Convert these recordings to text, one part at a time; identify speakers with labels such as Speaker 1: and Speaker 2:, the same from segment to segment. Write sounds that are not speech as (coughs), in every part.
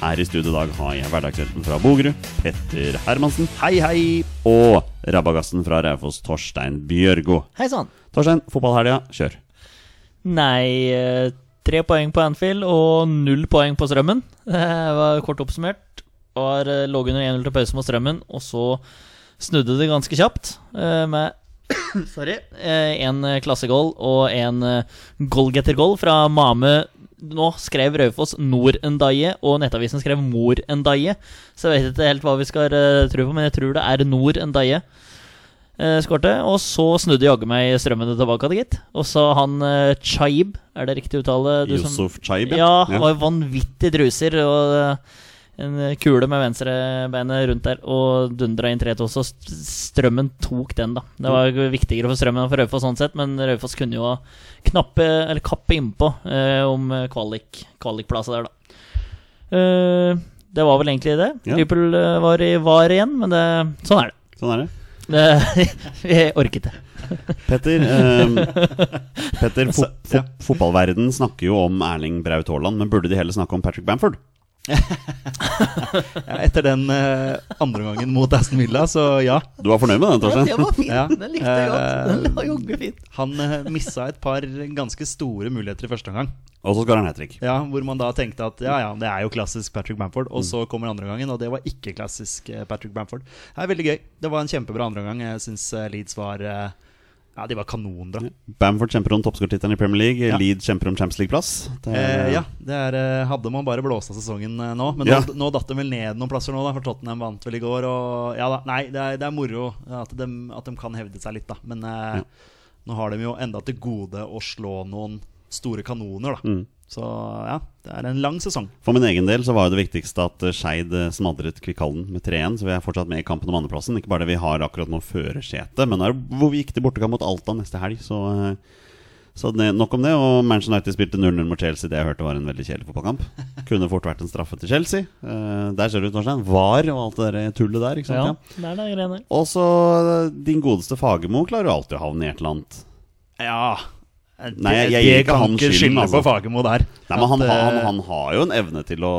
Speaker 1: her i studio i dag har jeg hverdagshelten fra Bogerud, Petter Hermansen.
Speaker 2: Hei, hei!
Speaker 1: Og rabagassen fra Raufoss, Torstein Bjørgo.
Speaker 3: Hei sann.
Speaker 1: Torstein, fotballhelga, kjør.
Speaker 3: Nei, eh, tre poeng på Anfield og null poeng på Strømmen. (laughs) Det var kort oppsummert. Var, eh, lå under 1-0 til pause mot Strømmen, og så snudde det ganske kjapt eh, med (coughs) Sorry. En klassegoal og en goalgetter-goal fra Mame. Nå skrev Raufoss Nor-Ndaye, og Nettavisen skrev Mor-Ndaye. Så jeg vet ikke helt hva vi skal uh, tro på, men jeg tror det er Nor-Ndaye. Uh, skårte, og så snudde jaggu meg strømmene tilbake gitt. Og så han uh, Chaib, er det riktig uttale? Du
Speaker 1: Yusuf Chaib,
Speaker 3: ja. Ja, var vanvittig druser. Og eh, en kule med venstrebeinet rundt der og dundra inn 3-2. Så Strømmen tok den, da. Det var viktigere for Strømmen enn for Raufoss sånn sett, men Raufoss kunne jo knappe, eller kappe innpå eh, om kvalik, kvalikplasset der, da. Eh, det var vel egentlig det.
Speaker 1: Ja.
Speaker 3: Liverpool eh, var, i, var igjen, men det, sånn er det.
Speaker 1: Sånn er det. (laughs)
Speaker 3: Vi jeg orket det. (laughs)
Speaker 1: Petter, ehm, (laughs) Petter fo fo fotballverden snakker jo om Erling Braut Haaland, men burde de heller snakke om Patrick Bamford?
Speaker 2: Ja, etter den uh, andre gangen mot Aston Villa, så ja.
Speaker 1: Du var fornøyd med den, Torstein?
Speaker 3: var fint.
Speaker 2: Ja.
Speaker 3: Den likte jeg godt.
Speaker 2: Eh,
Speaker 3: Den var jogge.
Speaker 2: Han uh, missa et par ganske store muligheter i første omgang.
Speaker 1: Og så skårer han hat trick.
Speaker 2: Ja, hvor man da tenkte at ja, ja, det er jo klassisk Patrick Bamford. Og så kommer andre gangen, og det var ikke klassisk eh, Patrick Bamford. Det er veldig gøy. Det var en kjempebra andre gang. Jeg syns Leeds var eh, Ja, de var kanonbra.
Speaker 1: Bamford kjemper om toppskårtittelen i Premier League.
Speaker 2: Ja.
Speaker 1: Leed kjemper om Champions League-plass.
Speaker 2: Eh, ja, det er, eh, hadde man bare blåst av sesongen eh, nå. Men
Speaker 1: Ja.
Speaker 2: nå, nå datt de vel ned noen plasser nå, da, for Tottenham vant vel i går. Og ja da, Nei, det er, det er moro at de, at de kan hevde seg litt, da. Men eh, nå har de jo enda til gode å slå noen store kanoner, da.
Speaker 1: Mm.
Speaker 2: Så ja, det er en lang sesong.
Speaker 1: For min egen del så var det viktigste at eh, Skeid eh, smadret Kvikkhallen med 3-1. Så vi er fortsatt med i kampen om andreplassen. Ikke bare det vi har akkurat nå førersetet, men det er hvor vi gikk til bortekamp mot Alta neste helg. Så, eh, så nok om det. Og Manchester United spilte 0-0 mot Chelsea. Det jeg hørte var en veldig kjedelig fotballkamp. (laughs) Kunne fort vært en straffe til Chelsea. Der ser du, Torstein. VAR og alt det der tullet der. Ikke sant?
Speaker 3: Ja,
Speaker 1: Ja.
Speaker 3: det er det greiene.
Speaker 1: Og så din godeste Fagermo klarer jo alltid å havne i et eller annet.
Speaker 2: Ja det,
Speaker 1: Nei, jeg- jeg gir ikke han skylden,
Speaker 2: skylde
Speaker 1: altså.
Speaker 2: på Fagermo der.
Speaker 1: Nei, men han,
Speaker 2: At,
Speaker 1: han,
Speaker 2: eh,
Speaker 1: han har jo en evne til å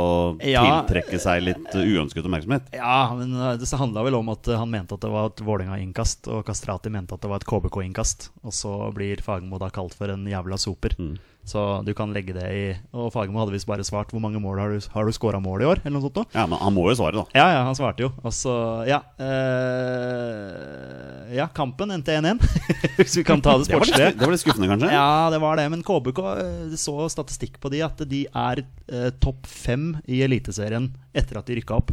Speaker 2: Ja.
Speaker 1: tiltrekke seg litt uh, uønsket oppmerksomhet.
Speaker 2: Ja, men eh, det handla vel om at eh, han mente at det var et Vålerenga-innkast, og Kastrati mente at det var et KBK-innkast. Og så blir Fagermo da kalt for en jævla soper.
Speaker 1: Mm.
Speaker 2: Så du kan legge det i Og Fagermo hadde visst bare svart 'Hvor mange mål har du, har du scora mål i år?' Eller noe sånt noe.
Speaker 1: Ja, men han må jo svare, da.
Speaker 2: Ja, ja, han svarte jo. Og så, ja øh, Ja, kampen endte 1-1. (laughs) Hvis vi kan ta det (laughs) sportslige.
Speaker 1: det var litt skuffende, kanskje?
Speaker 2: Ja, det var det. Men KBK eh, så statistikk på de at de er eh, topp fem i Eliteserien etter at de rykka opp.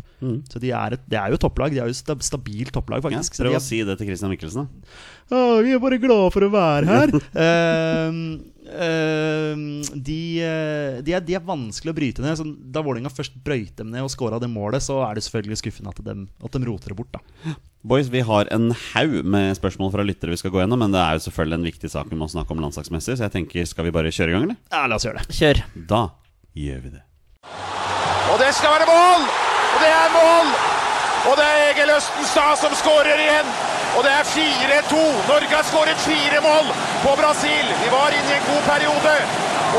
Speaker 2: Så de er et, det er jo topplag. De er jo sta- stabilt topplag,
Speaker 1: Ja,
Speaker 2: faktisk. Så
Speaker 1: prøv å si det til Christian Michelsen, da.
Speaker 2: Å, vi er bare glade for å være her. (laughs) Ehm, de, eh, de, er, de er vanskelig å bryte ned. Så da Vålerenga først brøyt dem ned og skåra det målet, så er det selvfølgelig skuffende at de, at de roter det bort. da
Speaker 1: Boys, vi har en haug med spørsmål fra lyttere vi skal gå gjennom, men det er jo selvfølgelig en viktig sak vi må snakke om landslagsmessig, så jeg tenker, skal vi bare kjøre i gang, eller?
Speaker 2: Ja, La oss gjøre det.
Speaker 3: Kjør.
Speaker 1: Da gjør vi det.
Speaker 4: Og det skal være mål! Og det er mål! Og det er Egil Østenstad som skårer igjen. Og det er 4-2. Norge har skåret fire mål på Brasil. Vi var inne i en god periode.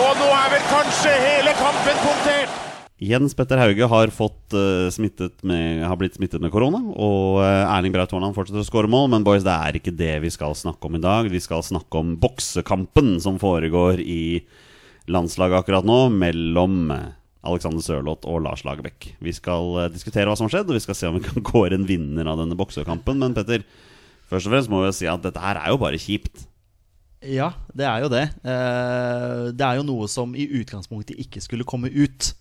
Speaker 4: Og nå er vel kanskje hele kampen punktert.
Speaker 1: Jens Petter Hauge har, fått, eh, med, har blitt smittet med korona, og eh, Erling Braut Haaland fortsetter å skåre mål, men boys, det er ikke det vi skal snakke om i dag. Vi skal snakke om boksekampen som foregår i landslaget akkurat nå, mellom Alexander Sørloth og Lars Lagerbäck. Vi skal eh, diskutere hva som har skjedd, og vi skal se om vi kan (laughs) kåre en vinner av denne boksekampen. Men Petter, først og fremst må vi si at dette her er jo bare kjipt.
Speaker 2: Ja, det er jo det. Eh, det er jo noe som i utgangspunktet ikke skulle komme ut.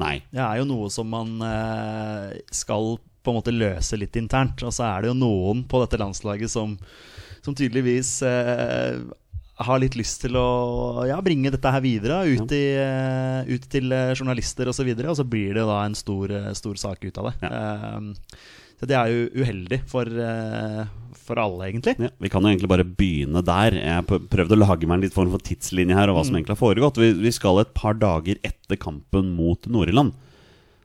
Speaker 1: Nei.
Speaker 2: Det er jo noe som man eh, skal på en måte løse litt internt. Og så er det jo noen på dette landslaget som, som tydeligvis eh, har litt lyst til å ja, bringe dette her videre ut, i, eh, ut til eh, journalister osv. Og, så videre, og så blir det da en stor, eh, stor sak ut av det. Eh, så det er jo uheldig for, for alle, egentlig.
Speaker 1: Ja, vi kan jo egentlig bare begynne der. Jeg prøvde å lage meg en litt form for tidslinje her, og hva som egentlig har foregått. Vi, vi skal et par dager etter kampen mot Nord-Irland.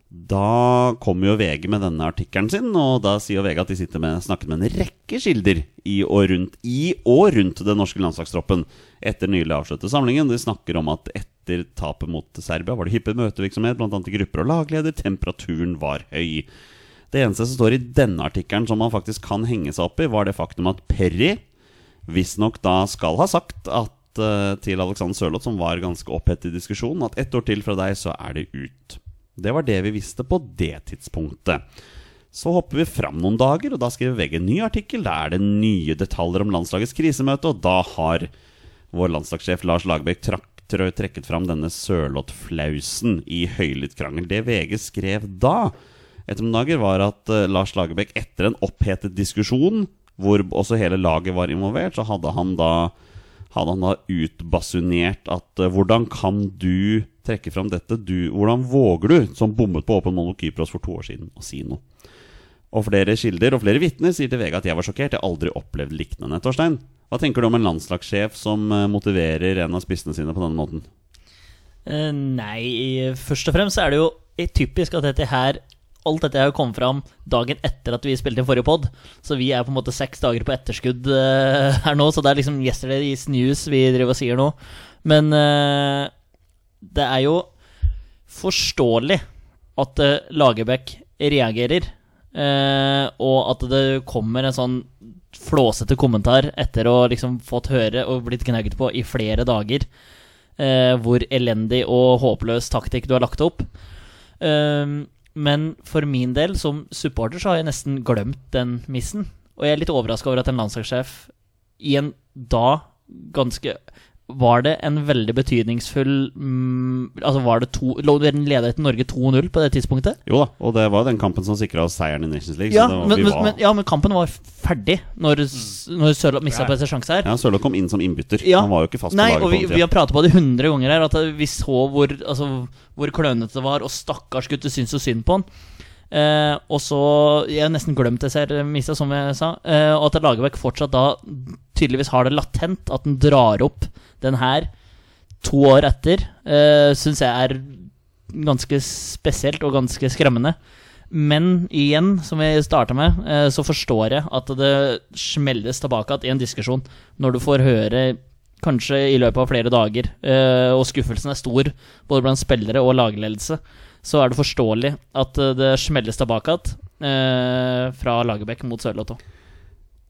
Speaker 1: Da kommer jo VG med denne artikkelen sin, og da sier VG at de sitter med, snakket med en rekke kilder i og rundt, i og rundt den norske landslagstroppen etter nylig avsluttet samlingen. De snakker om at etter tapet mot Serbia var det hyppig møtevirksomhet, bl.a. i grupper og lagleder. Temperaturen var høy. Det eneste som står i denne artikkelen som man faktisk kan henge seg opp i, var det faktum at Perry visstnok da skal ha sagt at eh, til Alexander Sørloth, som var ganske opphetet i diskusjonen, at ett år til fra deg, så er det ut. Det var det vi visste på det tidspunktet. Så hopper vi fram noen dager, og da skriver VG en ny artikkel. Da er det nye detaljer om landslagets krisemøte, og da har vår landslagssjef Lars Lagerbäck trekket fram denne Sørloth-flausen i høylytt krangel. Det VG skrev da, etter noen dager, var at eh, Lars Lagerbäck etter en opphetet diskusjon, hvor også hele laget var involvert, så hadde han da hadde han da utbasunert at eh, hvordan kan du trekke fram dette? Du, hvordan våger du, som bommet på åpen mål mot Kypros for to år siden, å si noe? Og flere kilder og flere vitner sier til VG at jeg var sjokkert. Jeg har aldri opplevd lignende. Torstein, hva tenker du om en landslagssjef som eh, motiverer en av spissene sine på denne måten?
Speaker 3: Uh, nei, først og fremst er det jo typisk at dette her Alt dette har jo kommet fram dagen etter at vi spilte inn forrige pod. Så vi er på en måte seks dager på etterskudd uh, her nå. Så det er liksom yesterday's news vi driver og sier nå. Men eh, det er jo forståelig at uh, Lagerbäck reagerer. eh, og at det kommer en sånn flåsete kommentar etter å liksom fått høre og blitt gnagd på i flere dager eh, hvor elendig og håpløs taktikk du har lagt opp. Men for min del, som supporter, så har jeg nesten glemt den missen. Og jeg er litt overraska over at en landslagssjef i en da ganske Var det en veldig betydningsfull mm, Altså var det to Lå dere ledet til Norge 2-0 på det tidspunktet?
Speaker 1: Jo da, og det var den kampen som sikra oss seieren i Nations League.
Speaker 3: Ja
Speaker 1: så det var,
Speaker 3: men, men,
Speaker 1: var,
Speaker 3: men, ja, men kampen var ferdig når, mm. når Sørloth mista på seg sjanse her.
Speaker 1: ja, Sørloth kom inn som innbytter.
Speaker 3: Ja.
Speaker 1: Han var jo ikke fast på
Speaker 3: Nei,
Speaker 1: laget.
Speaker 3: og vi,
Speaker 1: på den
Speaker 3: vi har pratet på det 100 ganger her, at vi så hvor, altså, hvor klønete det var, og stakkars gutter syns så synd på han. Eh, og så Jeg har nesten glemt det ser Misa, som jeg sa. Eh, og at Lagerbäck fortsatt da tydeligvis har det latent, at den drar opp den her to år etter, eh, syns jeg er ganske spesielt og ganske skremmende. Men igjen, som vi starta med, eh, så forstår jeg at det smelles tilbake igjen i en diskusjon når du får høre kanskje i løpet av flere dager, eh, og skuffelsen er stor både blant spillere og lagledelse, så er det forståelig at eh, det smelles tilbake igjen eh, fra Lagerbäck mot Sørloth.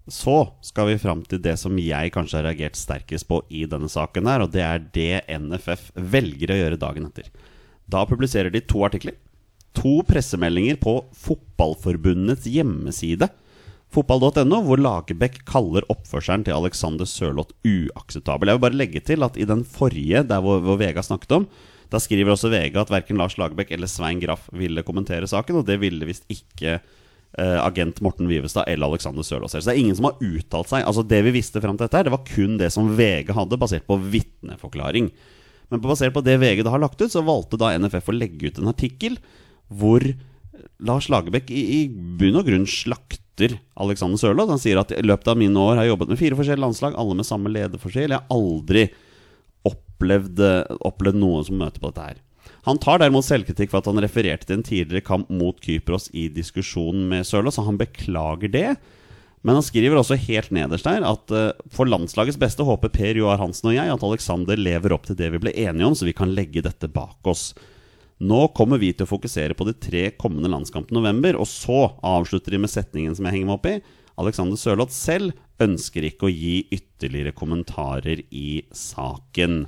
Speaker 1: Så skal vi fram til det som jeg kanskje har reagert sterkest på i denne saken her, og det er det NFF velger å gjøre dagen etter. Da publiserer de to artikler. To pressemeldinger på Fotballforbundets hjemmeside, fotball.no, hvor Lagerbäck kaller oppførselen til Alexander Sørloth uakseptabel. Jeg vil bare legge til at i den forrige, der hvor, hvor Vega snakket om, da skriver også VG at verken Lars Lagerbäck eller Svein Graff ville kommentere saken, og det ville visst ikke eh, agent Morten Vivestad eller Alexander Sørloth. Så det er ingen som har uttalt seg. Altså Det vi visste fram til dette, her, det var kun det som VG hadde, basert på vitneforklaring. Men basert på det VG da har lagt ut, så valgte da NFF å legge ut en artikkel hvor Lars Lagerbäck i, i bunn og grunn slakter Alexander Sørloth. Han sier at i løpet av mine år har jeg jobbet med fire forskjellige landslag, alle med samme lederforskjell. Jeg har aldri opplevd, opplevd noe som møter på dette her. Han tar derimot selvkritikk for at han refererte til en tidligere kamp mot Kypros i diskusjonen med Sørloth, så han beklager det. Men han skriver også helt nederst der at eh, for landslagets beste håper Per Joar Hansen og jeg at Alexander lever opp til det vi ble enige om, så vi kan legge dette bak oss. Nå kommer vi til å fokusere på de tre kommende landskampene i november, og så avslutter de med setningen som jeg henger meg opp i. Alexander Sørloth selv ønsker ikke å gi ytterligere kommentarer i saken.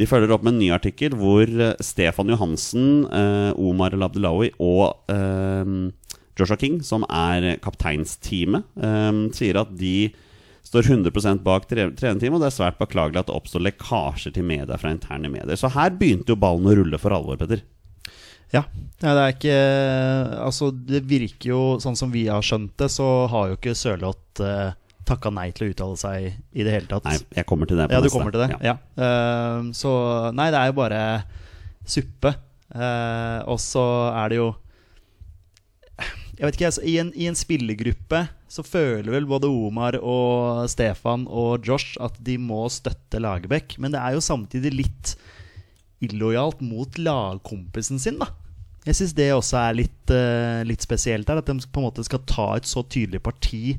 Speaker 1: De følger opp med en ny artikkel hvor eh, Stefan Johansen, eh, Omar El Abdelawi og eh, Joshua King, som er kapteinsteamet, sier at de står 100% bak tre- trenerteamet, og det er svært beklagelig at det oppstår lekkasjer til media fra interne medier. Så her begynte jo ballen å rulle for alvor, Petter.
Speaker 2: Ja. Det er ikke Altså, det virker jo Sånn som vi har skjønt det, så har jo ikke Sørloth eh, takka nei til å uttale seg i det hele tatt.
Speaker 1: Nei, jeg kommer til det på
Speaker 2: Ja, du
Speaker 1: neste.
Speaker 2: kommer til det?
Speaker 1: Ja.
Speaker 2: Ja. Uh, så Nei, det er jo bare suppe. Uh, og så er det jo Jeg vet ikke, altså, i, en, I en spillergruppe så føler vel både Omar og Stefan og Josh at de må støtte Lagerbäck, men det er jo samtidig litt illojalt mot lagkompisen sin, da. Jeg syns det også er litt, uh, litt spesielt her. At de på en måte skal ta et så tydelig parti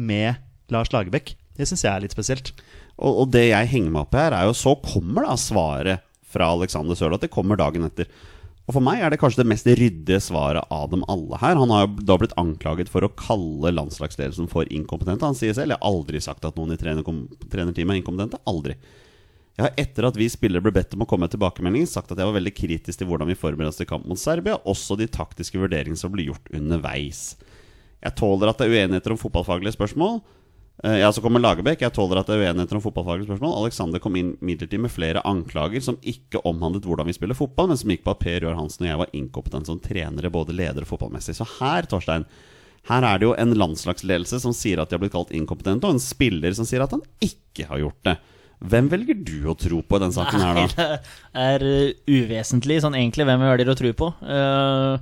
Speaker 2: med Lars Lagerbäck. Det syns jeg er litt spesielt.
Speaker 1: Og, og det jeg henger meg opp i her, er jo så kommer da svaret fra Alexander Sørloth. Det kommer dagen etter. Og for meg er det kanskje det mest ryddige svaret av dem alle her. Han har jo da blitt anklaget for å kalle landslagsledelsen for inkompetente. Han sier selv jeg har aldri sagt at noen i trenerteamet er inkompetente. Aldri. Jeg har etter at vi spillere ble bedt om å komme med tilbakemeldinger, sagt at jeg var veldig kritisk til hvordan vi forberedte oss til kamp mot Serbia, også de taktiske vurderingene som ble gjort underveis. Jeg tåler at det er uenigheter om fotballfaglige spørsmål. Eh, Ja, så kommer Lagerbäck. Jeg tåler at det er uenigheter om fotballfaglige spørsmål. Alexander kom inn midlertid med flere anklager som ikke omhandlet hvordan vi spiller fotball, men som gikk på at Per Roar Hansen og jeg var inkompetente som trenere, både leder og fotballmessig. Så her, Torstein, her er det jo en landslagsledelse som sier at de har blitt kalt inkompetente, og en spiller som sier at han ikke har gjort det. Hvem velger du å tro på i den saken her, da?
Speaker 3: det er uh, uvesentlig, sånn egentlig, hvem vi velger å tro på. Uh,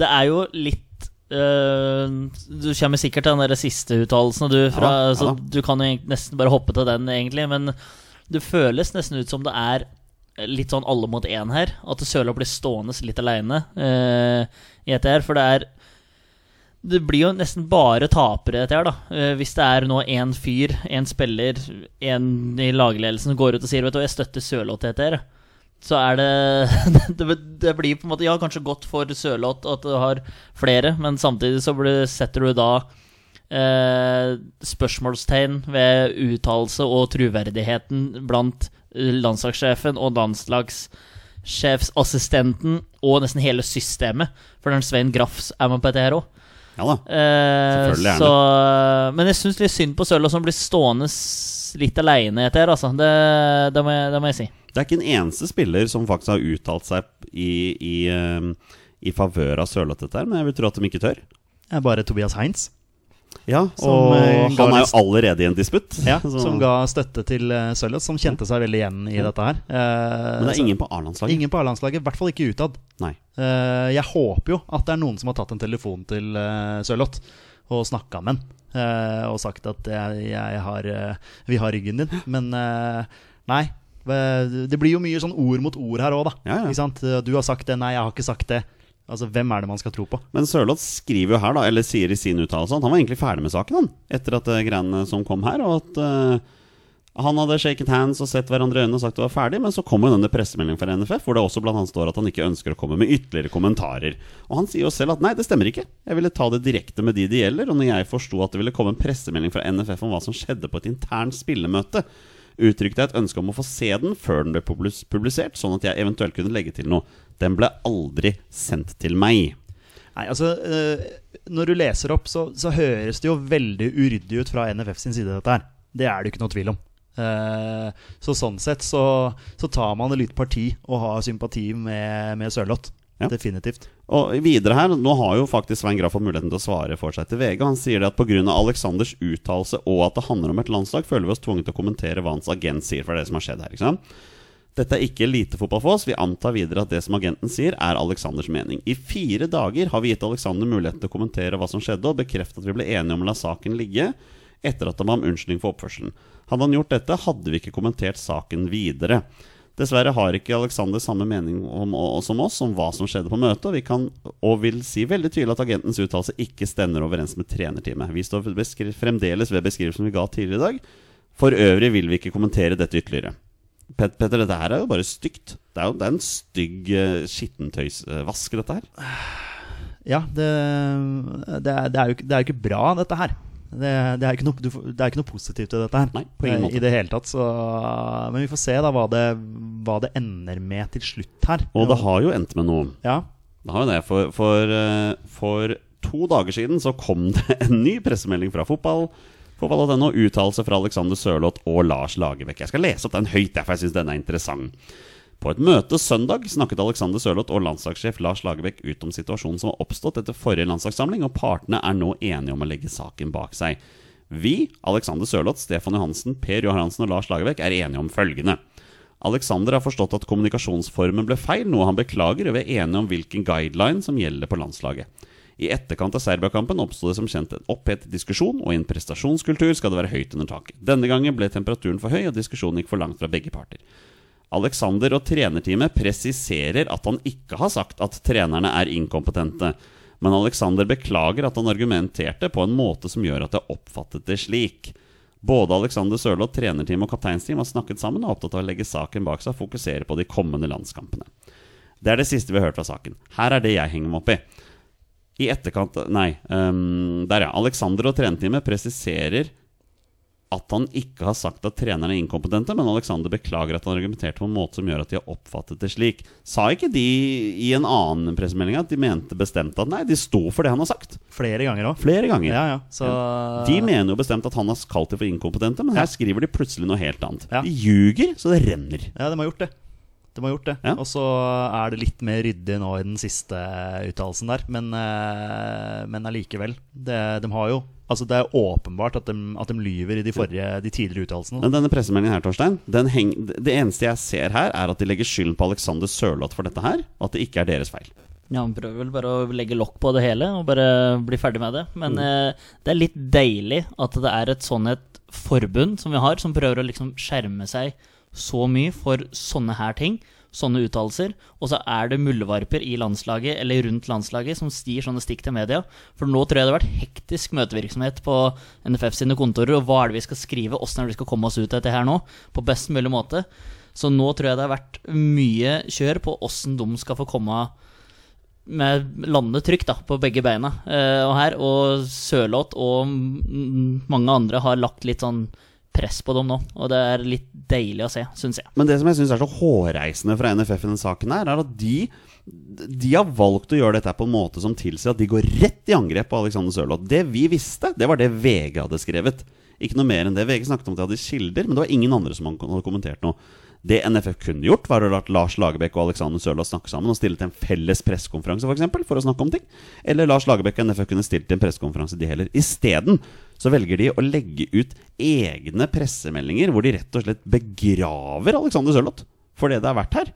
Speaker 3: det er jo litt uh, Du kommer sikkert til den der siste uttalelsen, du, fra,
Speaker 1: Ja, ja
Speaker 3: så du kan jo nesten bare hoppe til den, egentlig. Men det føles nesten ut som det er litt sånn alle mot én her. At Sørloth blir stående litt aleine uh, i dette her. For det er det blir jo nesten bare tapere dette her, da. Uh, hvis det er nå én fyr, én spiller, én i lagledelsen går ut og sier Vet du, jeg støtter Sørloth i dette her. Så er (laughs) det, det Det blir på en måte Ja, kanskje godt for Sørloth at du har flere, men samtidig så blir, setter du da eh, spørsmålstegn ved uttalelse og troverdigheten blant eh, landslagssjefen og landslagssjefsassistenten og nesten hele systemet. For den Svein Grafs er med på dette her òg.
Speaker 1: Ja da.
Speaker 3: Eh,
Speaker 1: Selvfølgelig er
Speaker 3: så, men jeg syns litt synd på Sørloth som blir stående litt aleine etter altså. Det, det, må jeg, det må jeg si.
Speaker 1: Det er ikke en eneste spiller som faktisk har uttalt seg i, i, eh, i favør av Sørloth, dette her, men jeg vil tro at de ikke tør.
Speaker 2: Det er bare Tobias Heinz.
Speaker 1: Ja, og
Speaker 2: eh,
Speaker 1: han er jo allerede i en disputt.
Speaker 2: Ja, (laughs) Som ga støtte til uh, Sørloth, som kjente seg veldig igjen i dette her. Uh,
Speaker 1: Men det er ingen på A-landslaget.
Speaker 2: ingen på A-landslaget, i hvert fall ikke utad.
Speaker 1: Nei.
Speaker 2: Eh, jeg håper jo at det er noen som har tatt en telefon til uh, Sørloth og snakka med han. eh, og sagt at jeg, jeg har, eh, vi har ryggen din. Men eh, nei. Det blir jo mye sånn ord mot ord her òg, da.
Speaker 1: Ja, ja.
Speaker 2: Du har sagt det, nei, jeg har ikke sagt det. Altså, Hvem er det man skal tro på?
Speaker 1: Men Sørloth skriver jo her, da, eller sier i sin uttalelse, at han var egentlig ferdig med saken, han. Etter at greiene som kom her, og at eh, han hadde shaket hands og sett hverandre i øynene og sagt det var ferdig, men så kom jo denne pressemeldingen fra NFF, hvor det også blant annet står at han ikke ønsker å komme med ytterligere kommentarer. Og han sier jo selv at nei, det stemmer ikke. Jeg ville ta det direkte med de det gjelder, og når jeg forsto at det ville komme en pressemelding fra NFF om hva som skjedde på et internt spillemøte, uttrykte jeg et ønske om å få se den før den ble publisert, sånn at jeg eventuelt kunne legge til noe. Den ble aldri sendt til meg.
Speaker 2: Nei, altså eh, Når du leser opp, så, så høres det jo veldig uryddig ut fra NFF sin side, dette her. Det er det ikke noe tvil om. Eh, så sånn sett så, så tar man et lite parti og har sympati med, med Sørloth.
Speaker 1: Ja.
Speaker 2: Definitivt.
Speaker 1: Og videre her, Nå har jo faktisk Svein Graff fått muligheten til å svare for seg til VG. Han sier det at pga. Aleksanders uttalelse og at det handler om et landslag, føler vi oss tvunget til å kommentere hva hans agent sier. For det som har skjedd her. ikke sant? Dette er ikke elitefotball for oss. Vi antar videre at det som agenten sier, er Aleksanders mening. I fire dager har vi gitt Aleksander muligheten til å kommentere hva som skjedde, og bekrefte at vi ble enige om å la saken ligge etter at han ba om unnskyldning for oppførselen. Hadde han gjort dette, hadde vi ikke kommentert saken videre. Dessverre har ikke Alexander samme mening om, som oss om hva som skjedde på møtet, og vi kan og vil si veldig tydelig at agentens uttalelse ikke stemmer overens med trenerteamet. Vi står fremdeles ved beskrivelsen vi ga tidligere i dag. For øvrig vil vi ikke kommentere dette ytterligere. Pet Petter, dette her er jo bare stygt. Det er jo det er en stygg uh, skittentøysvask, dette her.
Speaker 2: Ja, det, det, er, det, er jo, det er jo ikke bra, dette her. Det, det, er ikke noe, du, det er ikke noe positivt i dette her.
Speaker 1: Nei, på ingen
Speaker 2: Eh,
Speaker 1: måte.
Speaker 2: I det hele tatt. Så, men vi får se da hva det, hva det ender med til slutt her.
Speaker 1: Og det har jo endt med noe.
Speaker 2: Ja,
Speaker 1: Det har jo det. For, for, eh, for to dager siden så kom det (laughs) en ny pressemelding fra fotball. Fotball.no. Uttalelse fra Alexander Sørloth og Lars Lagerbäck. Jeg skal lese opp den høyt, derfor jeg syns den er interessant. På et møte søndag snakket Alexander Sørloth og landslagssjef Lars Lagerbäck ut om situasjonen som har oppstått etter forrige landslagssamling, og partene er nå enige om å legge saken bak seg. Vi, Alexander Sørloth, Stefan Johansen, Per Johansen og Lars Lagerbäck, er enige om følgende. Alexander har forstått at kommunikasjonsformen ble feil, noe han beklager, og vi er enige om hvilken guideline som gjelder på landslaget. I etterkant av Serbia-kampen oppsto det som kjent en opphetet diskusjon, og i en prestasjonskultur skal det være høyt under taket. Denne gangen ble temperaturen for høy, og diskusjonen gikk for langt fra begge parter. Alexander og trenerteamet presiserer at han ikke har sagt at trenerne er inkompetente, men Alexander beklager at han argumenterte på en måte som gjør at jeg oppfattet det slik. Både Alexander Sørloth, trenerteam og kapteinsteam har snakket sammen og er opptatt av å legge saken bak seg og fokusere på de kommende landskampene. Det er det siste vi har hørt fra saken. Her er det jeg henger meg opp i. I etterkant Nei, um, der ja. Alexander og trenerteamet presiserer at han ikke har sagt at trenerne er inkompetente, men Alexander beklager at han argumenterte på en måte som gjør at de har oppfattet det slik. Sa ikke de i en annen pressemelding at de mente bestemt at nei, de sto for det han har sagt?
Speaker 2: flere ganger òg.
Speaker 1: Flere ganger.
Speaker 2: Ja, ja. Så
Speaker 1: De mener jo bestemt at han har kalt dem for inkompetente, men her skriver de plutselig noe helt annet.
Speaker 2: Ja.
Speaker 1: De ljuger så det renner.
Speaker 2: Ja, de har gjort det. De har gjort det.
Speaker 1: Ja.
Speaker 2: Og så er det litt mer ryddig nå i den siste uttalelsen der. Men, eh, allikevel. De har jo Altså, det er åpenbart at de, at de lyver i de, forrige, de tidligere uttalelsene.
Speaker 1: Men denne pressemeldingen her, Torstein, den heng, det eneste jeg ser her, er at de legger skylden på Alexander Sørloth for dette her, og at det ikke er deres feil.
Speaker 3: Ja, Han prøver vel bare å legge lokk på det hele og bare bli ferdig med det. Men
Speaker 1: Mm.
Speaker 3: eh, det er litt deilig at det er et sånn et forbund som vi har, som prøver å liksom skjerme seg så mye for sånne her ting. Sånne uttalelser. Og så er det muldvarper i landslaget eller rundt landslaget som stier sånne stikk til media. For nå tror jeg det har vært hektisk møtevirksomhet på NFF sine kontorer. Og hva er det vi skal skrive? Åssen er det vi skal komme oss ut av dette her nå? På best mulig måte. Så nå tror jeg det har vært mye kjør på åssen de skal få komme med landet trygt da, på begge beina. Eh, og her, og Sørloth og mange andre har lagt litt sånn press på dem nå. Og det er litt deilig å se, syns jeg.
Speaker 1: Men det som jeg syns er så hårreisende fra NFF i denne saken, her, er at de, de har valgt å gjøre dette på en måte som tilsier at de går rett i angrep på Alexander Sørloth. Det vi visste, det var det VG hadde skrevet. Ikke noe mer enn det. VG snakket om at de hadde kilder, men det var ingen andre som hadde kommentert noe. Det NFF kunne gjort, var å la Lars Lagerbäck og Alexander Sørloth snakke sammen og stille til en felles pressekonferanse for, eksempel, for å snakke om ting. Eller Lars Lagerbäck og NFF kunne stilt til en pressekonferanse, de heller. Isteden så velger de å legge ut egne pressemeldinger hvor de rett og slett begraver Alexander Sørloth for det det har vært her.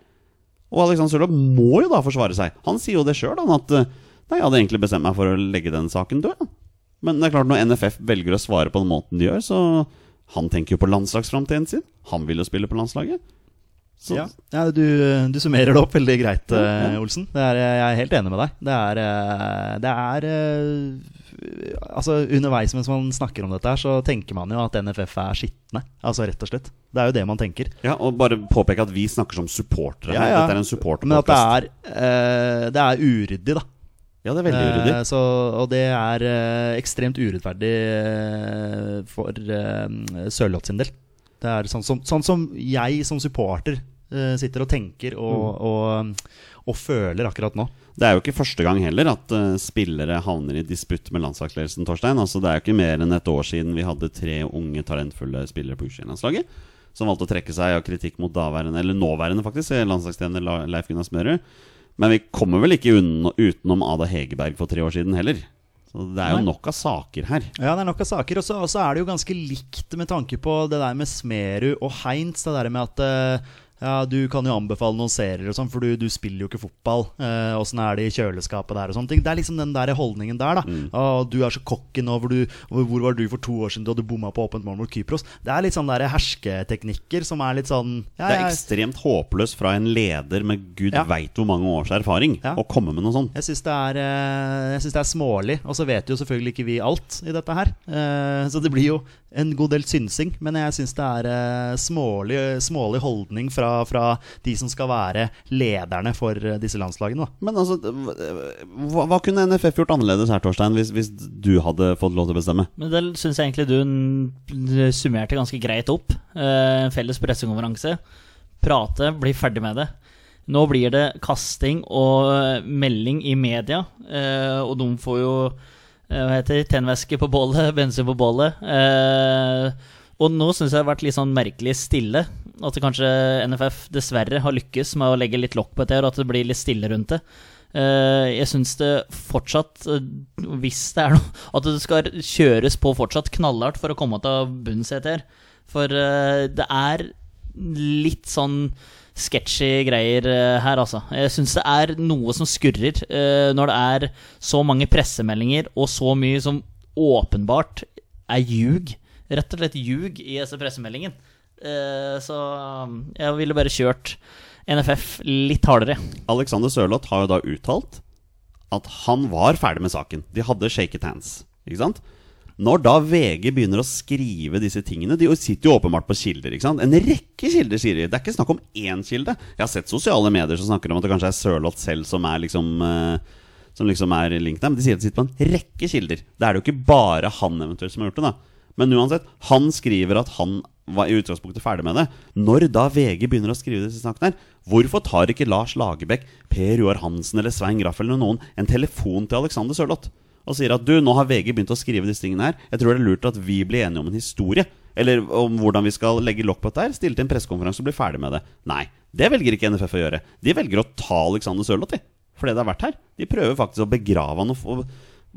Speaker 1: Og Alexander Sørloth må jo da forsvare seg. Han sier jo det sjøl, at eh, Nei, jeg hadde egentlig bestemt meg for å legge den saken død. Men det er klart, når NFF velger å svare på den måten de gjør, så Han tenker jo på landslagsframtiden sin. Han vil jo spille på landslaget. Så,
Speaker 2: Ja, ja du, du summerer det opp veldig greit,
Speaker 1: Ja,
Speaker 2: eh,
Speaker 1: ja.
Speaker 2: Olsen. Det er, jeg er helt enig med deg. Det er, eh, det er eh, Altså Underveis mens man snakker om dette, her så tenker man jo at NFF er skitne. Altså Rett og slett. Det er jo det man tenker.
Speaker 1: ja, Og bare påpeke at vi snakker som supportere. Ja, Dette er en supporterpodkast.
Speaker 2: Men at det er, det er uryddig, da.
Speaker 1: Ja, det er veldig uryddig.
Speaker 2: Eh, så, og det er eh, ekstremt urettferdig eh, for eh, Sørloth sin del. Det er sånn som, sånn som jeg som supporter uh, sitter og tenker og, og, og føler akkurat nå.
Speaker 1: Det er jo ikke første gang heller at uh, spillere havner i disputt med landslagsledelsen. Torstein Altså Det er jo ikke mer enn et år siden vi hadde tre unge, talentfulle spillere på U21-landslaget som valgte å trekke seg av kritikk mot daværende, eller nåværende faktisk, landslagstrener Leif Gunnar Smørud. Men vi kommer vel ikke utenom Ada Hegerberg for tre år siden heller. Så det er jo nok av saker her.
Speaker 2: Ja, det er nok av saker. Og så er det jo ganske likt med tanke på det der med Smerud og Heinz. Det der med at eh, ja, du kan jo anbefale noen serier og sånn, for du, du spiller jo ikke fotball. Eh, er det i kjøleskapet der og sånne ting. Det er liksom den der holdningen der, da. Å, du er så cocky nå, hvor, du, hvor var du for to år siden da du bomma på åpent mål mot Kypros? Det er litt sånn der hersketeknikker som er litt sånn ja,
Speaker 1: Det er ekstremt håpløst fra en leder med gud
Speaker 2: Ja.
Speaker 1: veit hvor mange års erfaring
Speaker 2: Ja.
Speaker 1: å komme med noe sånt.
Speaker 2: Jeg syns det, eh, det er smålig. Og så vet jo selvfølgelig ikke vi alt i dette her. Eh, Så det blir jo en god del synsing. Men jeg syns det er eh, smålig, smålig holdning fra fra de som skal være lederne for eh, disse landslagene. Da.
Speaker 1: Men altså, hva, hva kunne NFF gjort annerledes her, Torstein, hvis, hvis du hadde fått lov til å bestemme?
Speaker 3: Men det syns jeg egentlig du summerte ganske greit opp. Eh, En felles pressekonferanse. Prate, bli ferdig med det. Nå blir det kasting og eh, melding i media, eh, og de får jo eh, hva heter det, tennvæske på bålet, (laughs) bensin på bålet. Eh, og nå syns jeg det har vært litt sånn merkelig stille. At kanskje NFF dessverre har lykkes med å legge litt lokk på dette, og at det blir litt stille rundt det. Eh, jeg syns det fortsatt, eh, hvis det er noe At det skal kjøres på fortsatt knallhardt for å komme til bunns i dette. For eh, det er litt sånn sketchy greier her, altså. Jeg syns det er noe som skurrer når det er så mange pressemeldinger og så mye som åpenbart er ljug. Rett og slett ljug i disse pressemeldingen. Eh, så um, jeg ville bare kjørt NFF litt hardere.
Speaker 1: Alexander Sørloth har jo da uttalt at han var ferdig med saken. De hadde shaket hands. Ikke sant? Når da VG begynner å skrive disse tingene De sitter jo åpenbart på kilder. ikke sant? En rekke kilder, sier de. Det er ikke snakk om én kilde. Jeg har sett sosiale medier som snakker om at det kanskje er Sørloth selv som er liksom eh, Som liksom er linken. Men de sier at de sitter på en rekke kilder. Da er det jo ikke bare han eventuelt som har gjort det. da Men uansett, han skriver at han var i utgangspunktet ferdig med det. Når da VG begynner å skrive disse sakene her, hvorfor tar ikke Lars Lagerbäck, Per Joar Hansen eller Svein Graff eller noen en telefon til Alexander Sørloth og sier at du, nå har VG begynt å skrive disse tingene her. Jeg tror det er lurt at vi blir enige om en historie. Eller om hvordan vi skal legge lokk på dette her. Stille til en pressekonferanse og bli ferdig med det. Nei, det velger ikke NFF å gjøre. De velger å ta Alexander Sørloth, de. Fordi det har vært her. De prøver faktisk å begrave han og, og,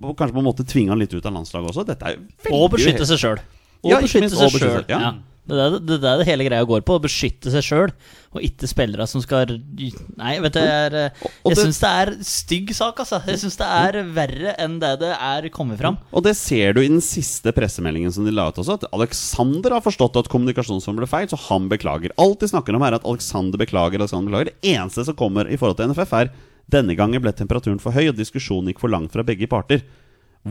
Speaker 1: og kanskje på en måte tvinge han litt ut av landslaget også. Dette er veldig
Speaker 3: Og beskytte seg sjøl. Og
Speaker 1: Ja,
Speaker 3: beskytte seg sjøl.
Speaker 1: ja.
Speaker 3: Det er det, det hele greia går på. Å beskytte seg sjøl, og ikke spillere som skal Nei, vet du, jeg, eh, jeg syns det er stygg sak, altså. Jeg syns det er verre enn det det er kommet fram.
Speaker 1: Og det ser du i den siste pressemeldingen som de la ut også. At Alexander har forstått at kommunikasjonsformen ble feil, så han beklager. Alt de snakker om, er at Alexander beklager. Alexander beklager Det eneste som kommer i forhold til NFF, er denne gangen ble temperaturen for høy, og diskusjonen gikk for langt fra begge parter.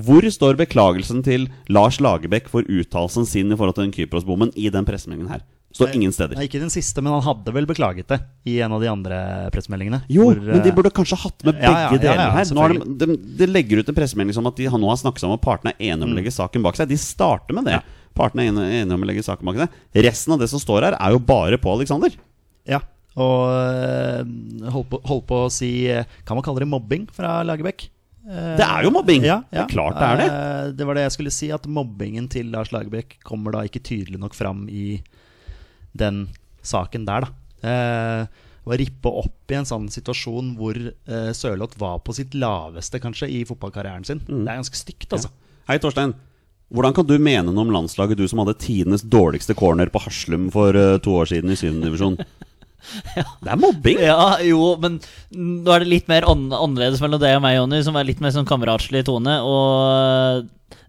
Speaker 1: Hvor står beklagelsen til Lars Lagerbäck for uttalelsen sin i forhold til den Kypros-bommen i den pressemeldingen her? Står ingen steder.
Speaker 2: Nei, ikke den siste, men han hadde vel beklaget det i en av de andre pressemeldingene.
Speaker 1: Jo,
Speaker 2: hvor,
Speaker 1: men de
Speaker 2: eh,
Speaker 1: burde kanskje hatt med begge
Speaker 2: Ja, ja,
Speaker 1: deler
Speaker 2: ja,
Speaker 1: her. Nå har de, de, de legger ut en pressemelding som at de har nå har snakket sammen, og partene er enige om å legge saken bak seg. De starter med det. Partene er enige enige om å legge saken bak seg. Resten av det som står her, er jo bare på Alexander.
Speaker 2: Ja, og eh, holdt, på, holdt på å si eh, Kan man kalle det mobbing fra Lagerbäck?
Speaker 1: Det er jo mobbing.
Speaker 2: Ja,
Speaker 1: Det er klart det er det.
Speaker 2: Eh, Det var det jeg skulle si, at mobbingen til Lars Lagerbäck kommer da ikke tydelig nok fram i den saken der, da. Eh, Å rippe opp i en sånn situasjon hvor eh, Sørloth var på sitt laveste, kanskje, i fotballkarrieren sin.
Speaker 1: Mm.
Speaker 2: Det er ganske stygt, altså.
Speaker 1: Hei, Torstein. Hvordan kan du mene noe om landslaget, du som hadde tidenes dårligste corner på Haslum for to år siden i 7. divisjon? (laughs) Det er mobbing!
Speaker 3: Ja, jo, men nå er det litt mer annerledes mellom deg og meg, Jonny, som er litt mer sånn kameratslig tone. Og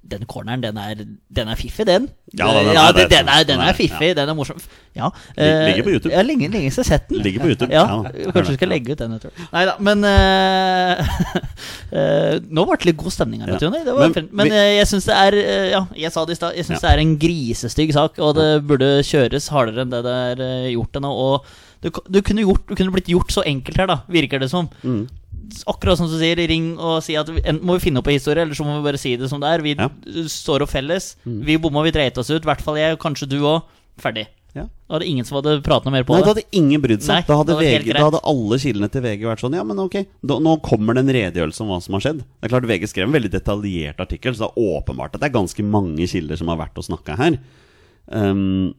Speaker 3: den corneren, den er, den er fiffig, den.
Speaker 1: Ja, den
Speaker 3: ja, den, den,
Speaker 1: er, er-
Speaker 3: er fiffig, den er morsom. Ja, eh,
Speaker 1: ligger på YouTube.
Speaker 3: Ja, lenge, lenge siden jeg har sett den.
Speaker 1: Ligger på YouTube.
Speaker 3: Ja,
Speaker 1: Ja,
Speaker 3: Kanskje vi skal legge ut den. Nei da, men uh, (laughs) eh, Nå ble det litt god stemning her, vet. Det
Speaker 1: Men.
Speaker 3: Men
Speaker 1: vi-
Speaker 3: eh, jeg syns det er eh, Ja, jeg sa det i stad. Jeg syns
Speaker 1: Ja.
Speaker 3: det er en grisestygg sak, og det burde kjøres hardere enn det det er eh, gjort til nå. Og du, du, kunne gjort, du kunne blitt gjort så enkelt her, da, virker det som.
Speaker 1: Mm.
Speaker 3: Akkurat som du sier, ring og si at vi- enten må vi finne opp en historie, eller så må vi bare si det som det er. Vi
Speaker 1: Ja. Mm.
Speaker 3: står opp felles. Vi bomma, vi dreit oss ut. I hvert fall jeg, kanskje du òg. Ferdig.
Speaker 1: Ja.
Speaker 3: Da hadde ingen som hadde pratet noe mer på
Speaker 1: Nei, da hadde ingen brydd seg.
Speaker 3: Nei,
Speaker 1: da, hadde
Speaker 3: det
Speaker 1: VG, da hadde alle kildene til VG vært sånn Ja, men ok, da, nå kommer det en redegjørelse om hva som har skjedd. Det er klart VG skrev en veldig detaljert artikkel, så det er åpenbart at det er ganske mange kilder som har vært og snakka her. Um,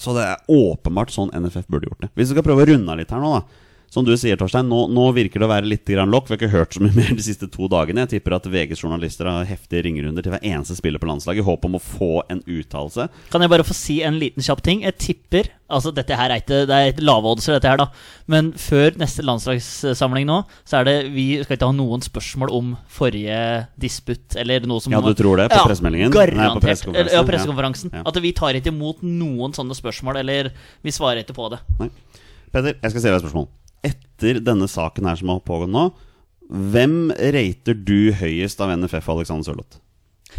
Speaker 1: så det er åpenbart sånn NFF burde gjort det. Hvis vi skal prøve å runde av litt her nå, da. Som du sier, Torstein, nå, nå virker det å være litt lokk. Vi har ikke hørt så mye (laughs) mer de siste to dagene. Jeg tipper at VGs journalister har heftige ringerunder til hver eneste spiller på landslaget i håp om å få en uttalelse.
Speaker 3: Kan jeg bare få si en liten kjapp ting? Jeg tipper Altså, dette her er ikke Det er lave oddser, dette her, da. Men før neste landslagssamling nå, så er det Vi skal ikke ha noen spørsmål om forrige disputt, eller noe som
Speaker 1: Ja, du tror det? På pressemeldingen? Nei, på
Speaker 3: Garantert.
Speaker 1: pressekonferansen,
Speaker 3: ja,
Speaker 1: ja.
Speaker 3: pressekonferansen.
Speaker 1: Ja.
Speaker 3: At vi tar ikke imot noen sånne spørsmål, eller vi svarer ikke på det.
Speaker 1: Nei. Petter, jeg skal stille deg et spørsmål. Etter denne saken her som har pågått nå, hvem rater du høyest av NFF og Alexander Sørloth?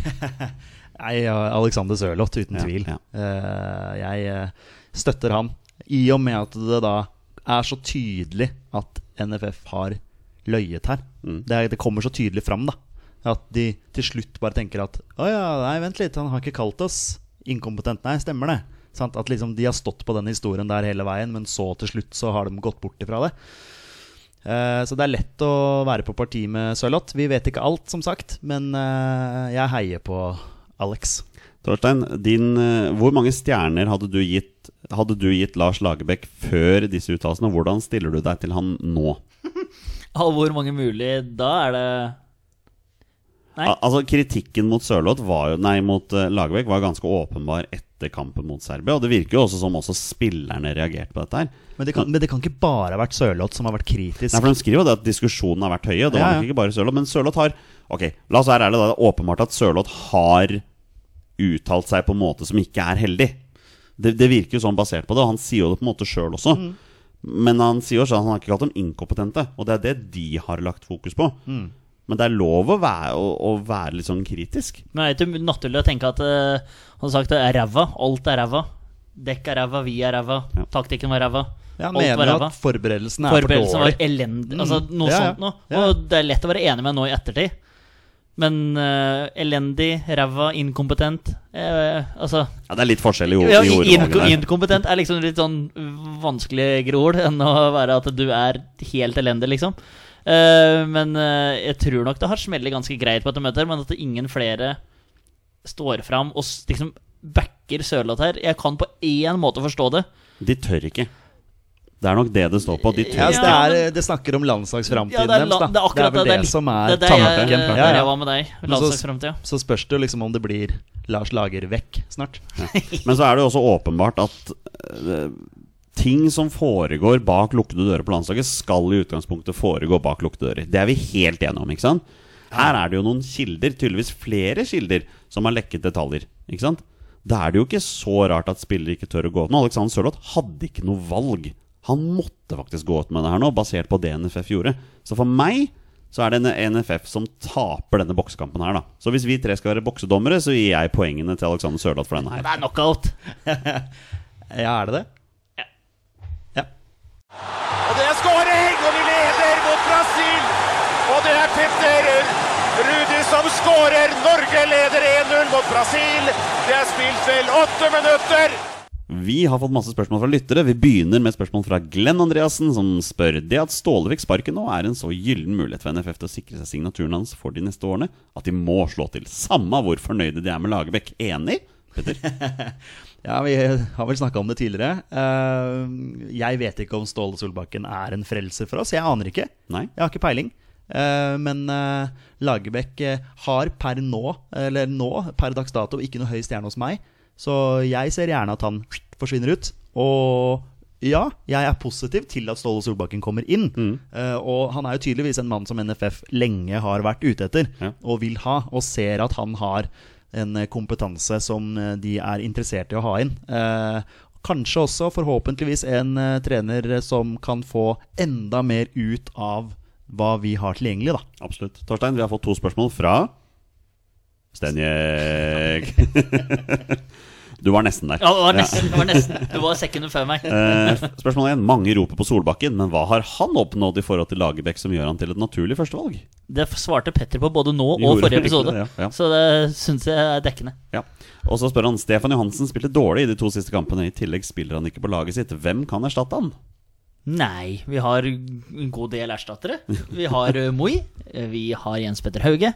Speaker 1: (laughs)
Speaker 2: Nei, Alexander Sørloth, uten
Speaker 1: Ja,
Speaker 2: tvil.
Speaker 1: ja.
Speaker 2: Eh, jeg eh, støtter han I og med at det da er så tydelig at NFF har løyet her. Det, er, det kommer så tydelig fram, da. At de til slutt bare tenker at Å ja, nei, vent litt, han har ikke kalt oss inkompetent. Nei, stemmer det. Sant? At liksom de har stått på den historien der hele veien, men så til slutt så har de gått bort ifra det. Eh, så det er lett å være på parti med Sørloth. Vi vet ikke alt, som sagt, men eh, jeg heier på Alex.
Speaker 1: Torstein, din, eh, hvor mange stjerner hadde du gitt, hadde du gitt Lars Lagerbäck før disse uttalelsene? Hvordan stiller du deg til han nå? (laughs)
Speaker 3: Av hvor mange mulig Da er det.
Speaker 1: Al altså Kritikken mot Sørloth var jo, nei, mot uh, Lagerbäck var ganske åpenbar etter kampen mot Serbia. Og det virker jo også som også spillerne reagerte på dette her.
Speaker 2: Men det kan, men det kan ikke bare ha vært Sørloth som har vært kritisk.
Speaker 1: Nei, for De skriver jo det at diskusjonen har vært høye. Det
Speaker 2: Ja,
Speaker 1: var
Speaker 2: ja.
Speaker 1: nok ikke bare Sørloth. Men Sørloth har Ok, la oss være ærlige. da, Det er åpenbart at Sørloth har uttalt seg på en måte som ikke er heldig. Det, det virker jo sånn basert på det, og han sier jo det på en måte sjøl også.
Speaker 2: Mm.
Speaker 1: Men han sier jo sånn at han har ikke kalt dem inkompetente, og det er det de har lagt fokus på.
Speaker 2: Mm.
Speaker 1: Men det er lov å være, å, å være litt sånn kritisk.
Speaker 3: Men er det ikke naturlig å tenke at uh, Han har sagt det er ræva. Alt er ræva. Dekk er ræva, vi er ræva.
Speaker 1: Ja.
Speaker 3: Taktikken var ræva.
Speaker 2: Ja,
Speaker 3: Alt var
Speaker 2: mener
Speaker 3: ræva.
Speaker 2: at forberedelsene er for
Speaker 3: Forberedelsen var
Speaker 2: dårlig.
Speaker 3: elendig. Altså noe
Speaker 2: Ja, ja.
Speaker 3: sånt noe.
Speaker 2: Ja.
Speaker 3: Og det er lett å være enig med nå i ettertid. Men uh, elendig, ræva, inkompetent uh, Altså
Speaker 1: Ja, Det er litt forskjell i, ord-
Speaker 3: ja,
Speaker 1: i
Speaker 3: in. Inkompetent er liksom litt sånn vanskeligere ord enn å være at du er helt elendig, liksom. Eh, men eh, jeg tror nok det har smellet ganske greit på dette møtet, men at ingen flere står fram og liksom backer Sørloth her. Jeg kan på én måte forstå det.
Speaker 1: De tør ikke. Det er nok det det står på. De tør
Speaker 2: Ja,
Speaker 1: ikke.
Speaker 2: altså, det, er, det snakker om landslagsframtiden
Speaker 3: Ja, det er,
Speaker 2: deres. da.
Speaker 3: det er akkurat
Speaker 2: vel
Speaker 3: det.
Speaker 2: det, som er
Speaker 3: det er
Speaker 2: tanken.
Speaker 3: jeg,
Speaker 2: Ja,
Speaker 3: jeg var med deg.
Speaker 2: Så- Så spørs det jo liksom om det blir Lars Lager vekk snart.
Speaker 1: Men så er det jo også åpenbart at eh, ting som foregår bak lukkede dører på landslaget, skal i utgangspunktet foregå bak lukkede dører. Det er vi helt enige om, ikke sant? Her er det jo noen kilder, tydeligvis flere kilder, som har lekket detaljer. Ikke sant? Da er det jo ikke så rart at spillere ikke tør å gå ut. nå. Alexander Sørloth hadde ikke noe valg. Han måtte faktisk gå ut med det her nå, basert på det NFF gjorde. Så for meg så er det NFF som taper denne boksekampen her, da. Så hvis vi tre skal være boksedommere, så gir jeg poengene til Alexander Sørloth for denne her.
Speaker 3: Det er knockout. (laughs)
Speaker 2: Ja, er det det?
Speaker 4: Og det er skåring, og vi leder mot Brasil. Og det er Petter Rudi som skårer. Norge leder 1-0 mot Brasil. Det er spilt vel åtte minutter.
Speaker 1: Vi har fått masse spørsmål fra lyttere. Vi begynner med et spørsmål fra Glenn Andreassen, som spør det at Ståle fikk sparken nå, er en så gyllen mulighet for NFF til å sikre seg signaturen hans for de neste årene at de må slå til. Samme hvor fornøyde de er med Lagerbäck. Enig? Petter? (laughs)
Speaker 2: Ja, Vi har vel snakka om det tidligere. Eh, jeg vet ikke om Ståle Solbakken er en frelser for oss. Jeg aner ikke.
Speaker 1: Nei?
Speaker 2: Jeg har ikke peiling. Eh, men uh, Lagerbäck eh, har per nå, eller nå, per dags dato, ikke noe høy stjerne hos meg. Så jeg ser gjerne at han forsvinner ut. Og ja, jeg er positiv til at Ståle Solbakken kommer inn. Mm. og han er jo tydeligvis en mann som NFF lenge har vært ute etter,
Speaker 1: Ja.
Speaker 2: og vil ha. Og ser at han har en eh, kompetanse som eh, de er interessert i å ha inn. Eh, kanskje også, forhåpentligvis, en eh, trener som kan få enda mer ut av hva vi har tilgjengelig, da.
Speaker 1: Absolutt. Torstein, vi har fått to spørsmål fra Stenjek. (laughs) (laughs) Du var nesten der.
Speaker 3: Ja, det var nesten. Det var, nesten. Du var sekundet før meg.
Speaker 1: Eh, spørsmål én. Mange roper på Solbakken, men hva har han oppnådd i forhold til Lagerbäck som gjør han til et naturlig førstevalg?
Speaker 3: Det svarte Petter på både nå og forrige episode.
Speaker 1: det, ja, ja.
Speaker 3: Så det syns jeg er dekkende.
Speaker 1: Ja. Og så spør han Stefan Johansen spilte dårlig i de to siste kampene. I tillegg spiller han ikke på laget sitt. Hvem kan erstatte han?
Speaker 3: Nei, vi har en god del erstattere. Vi har uh, Moi. eh, Vi har Jens Petter Hauge.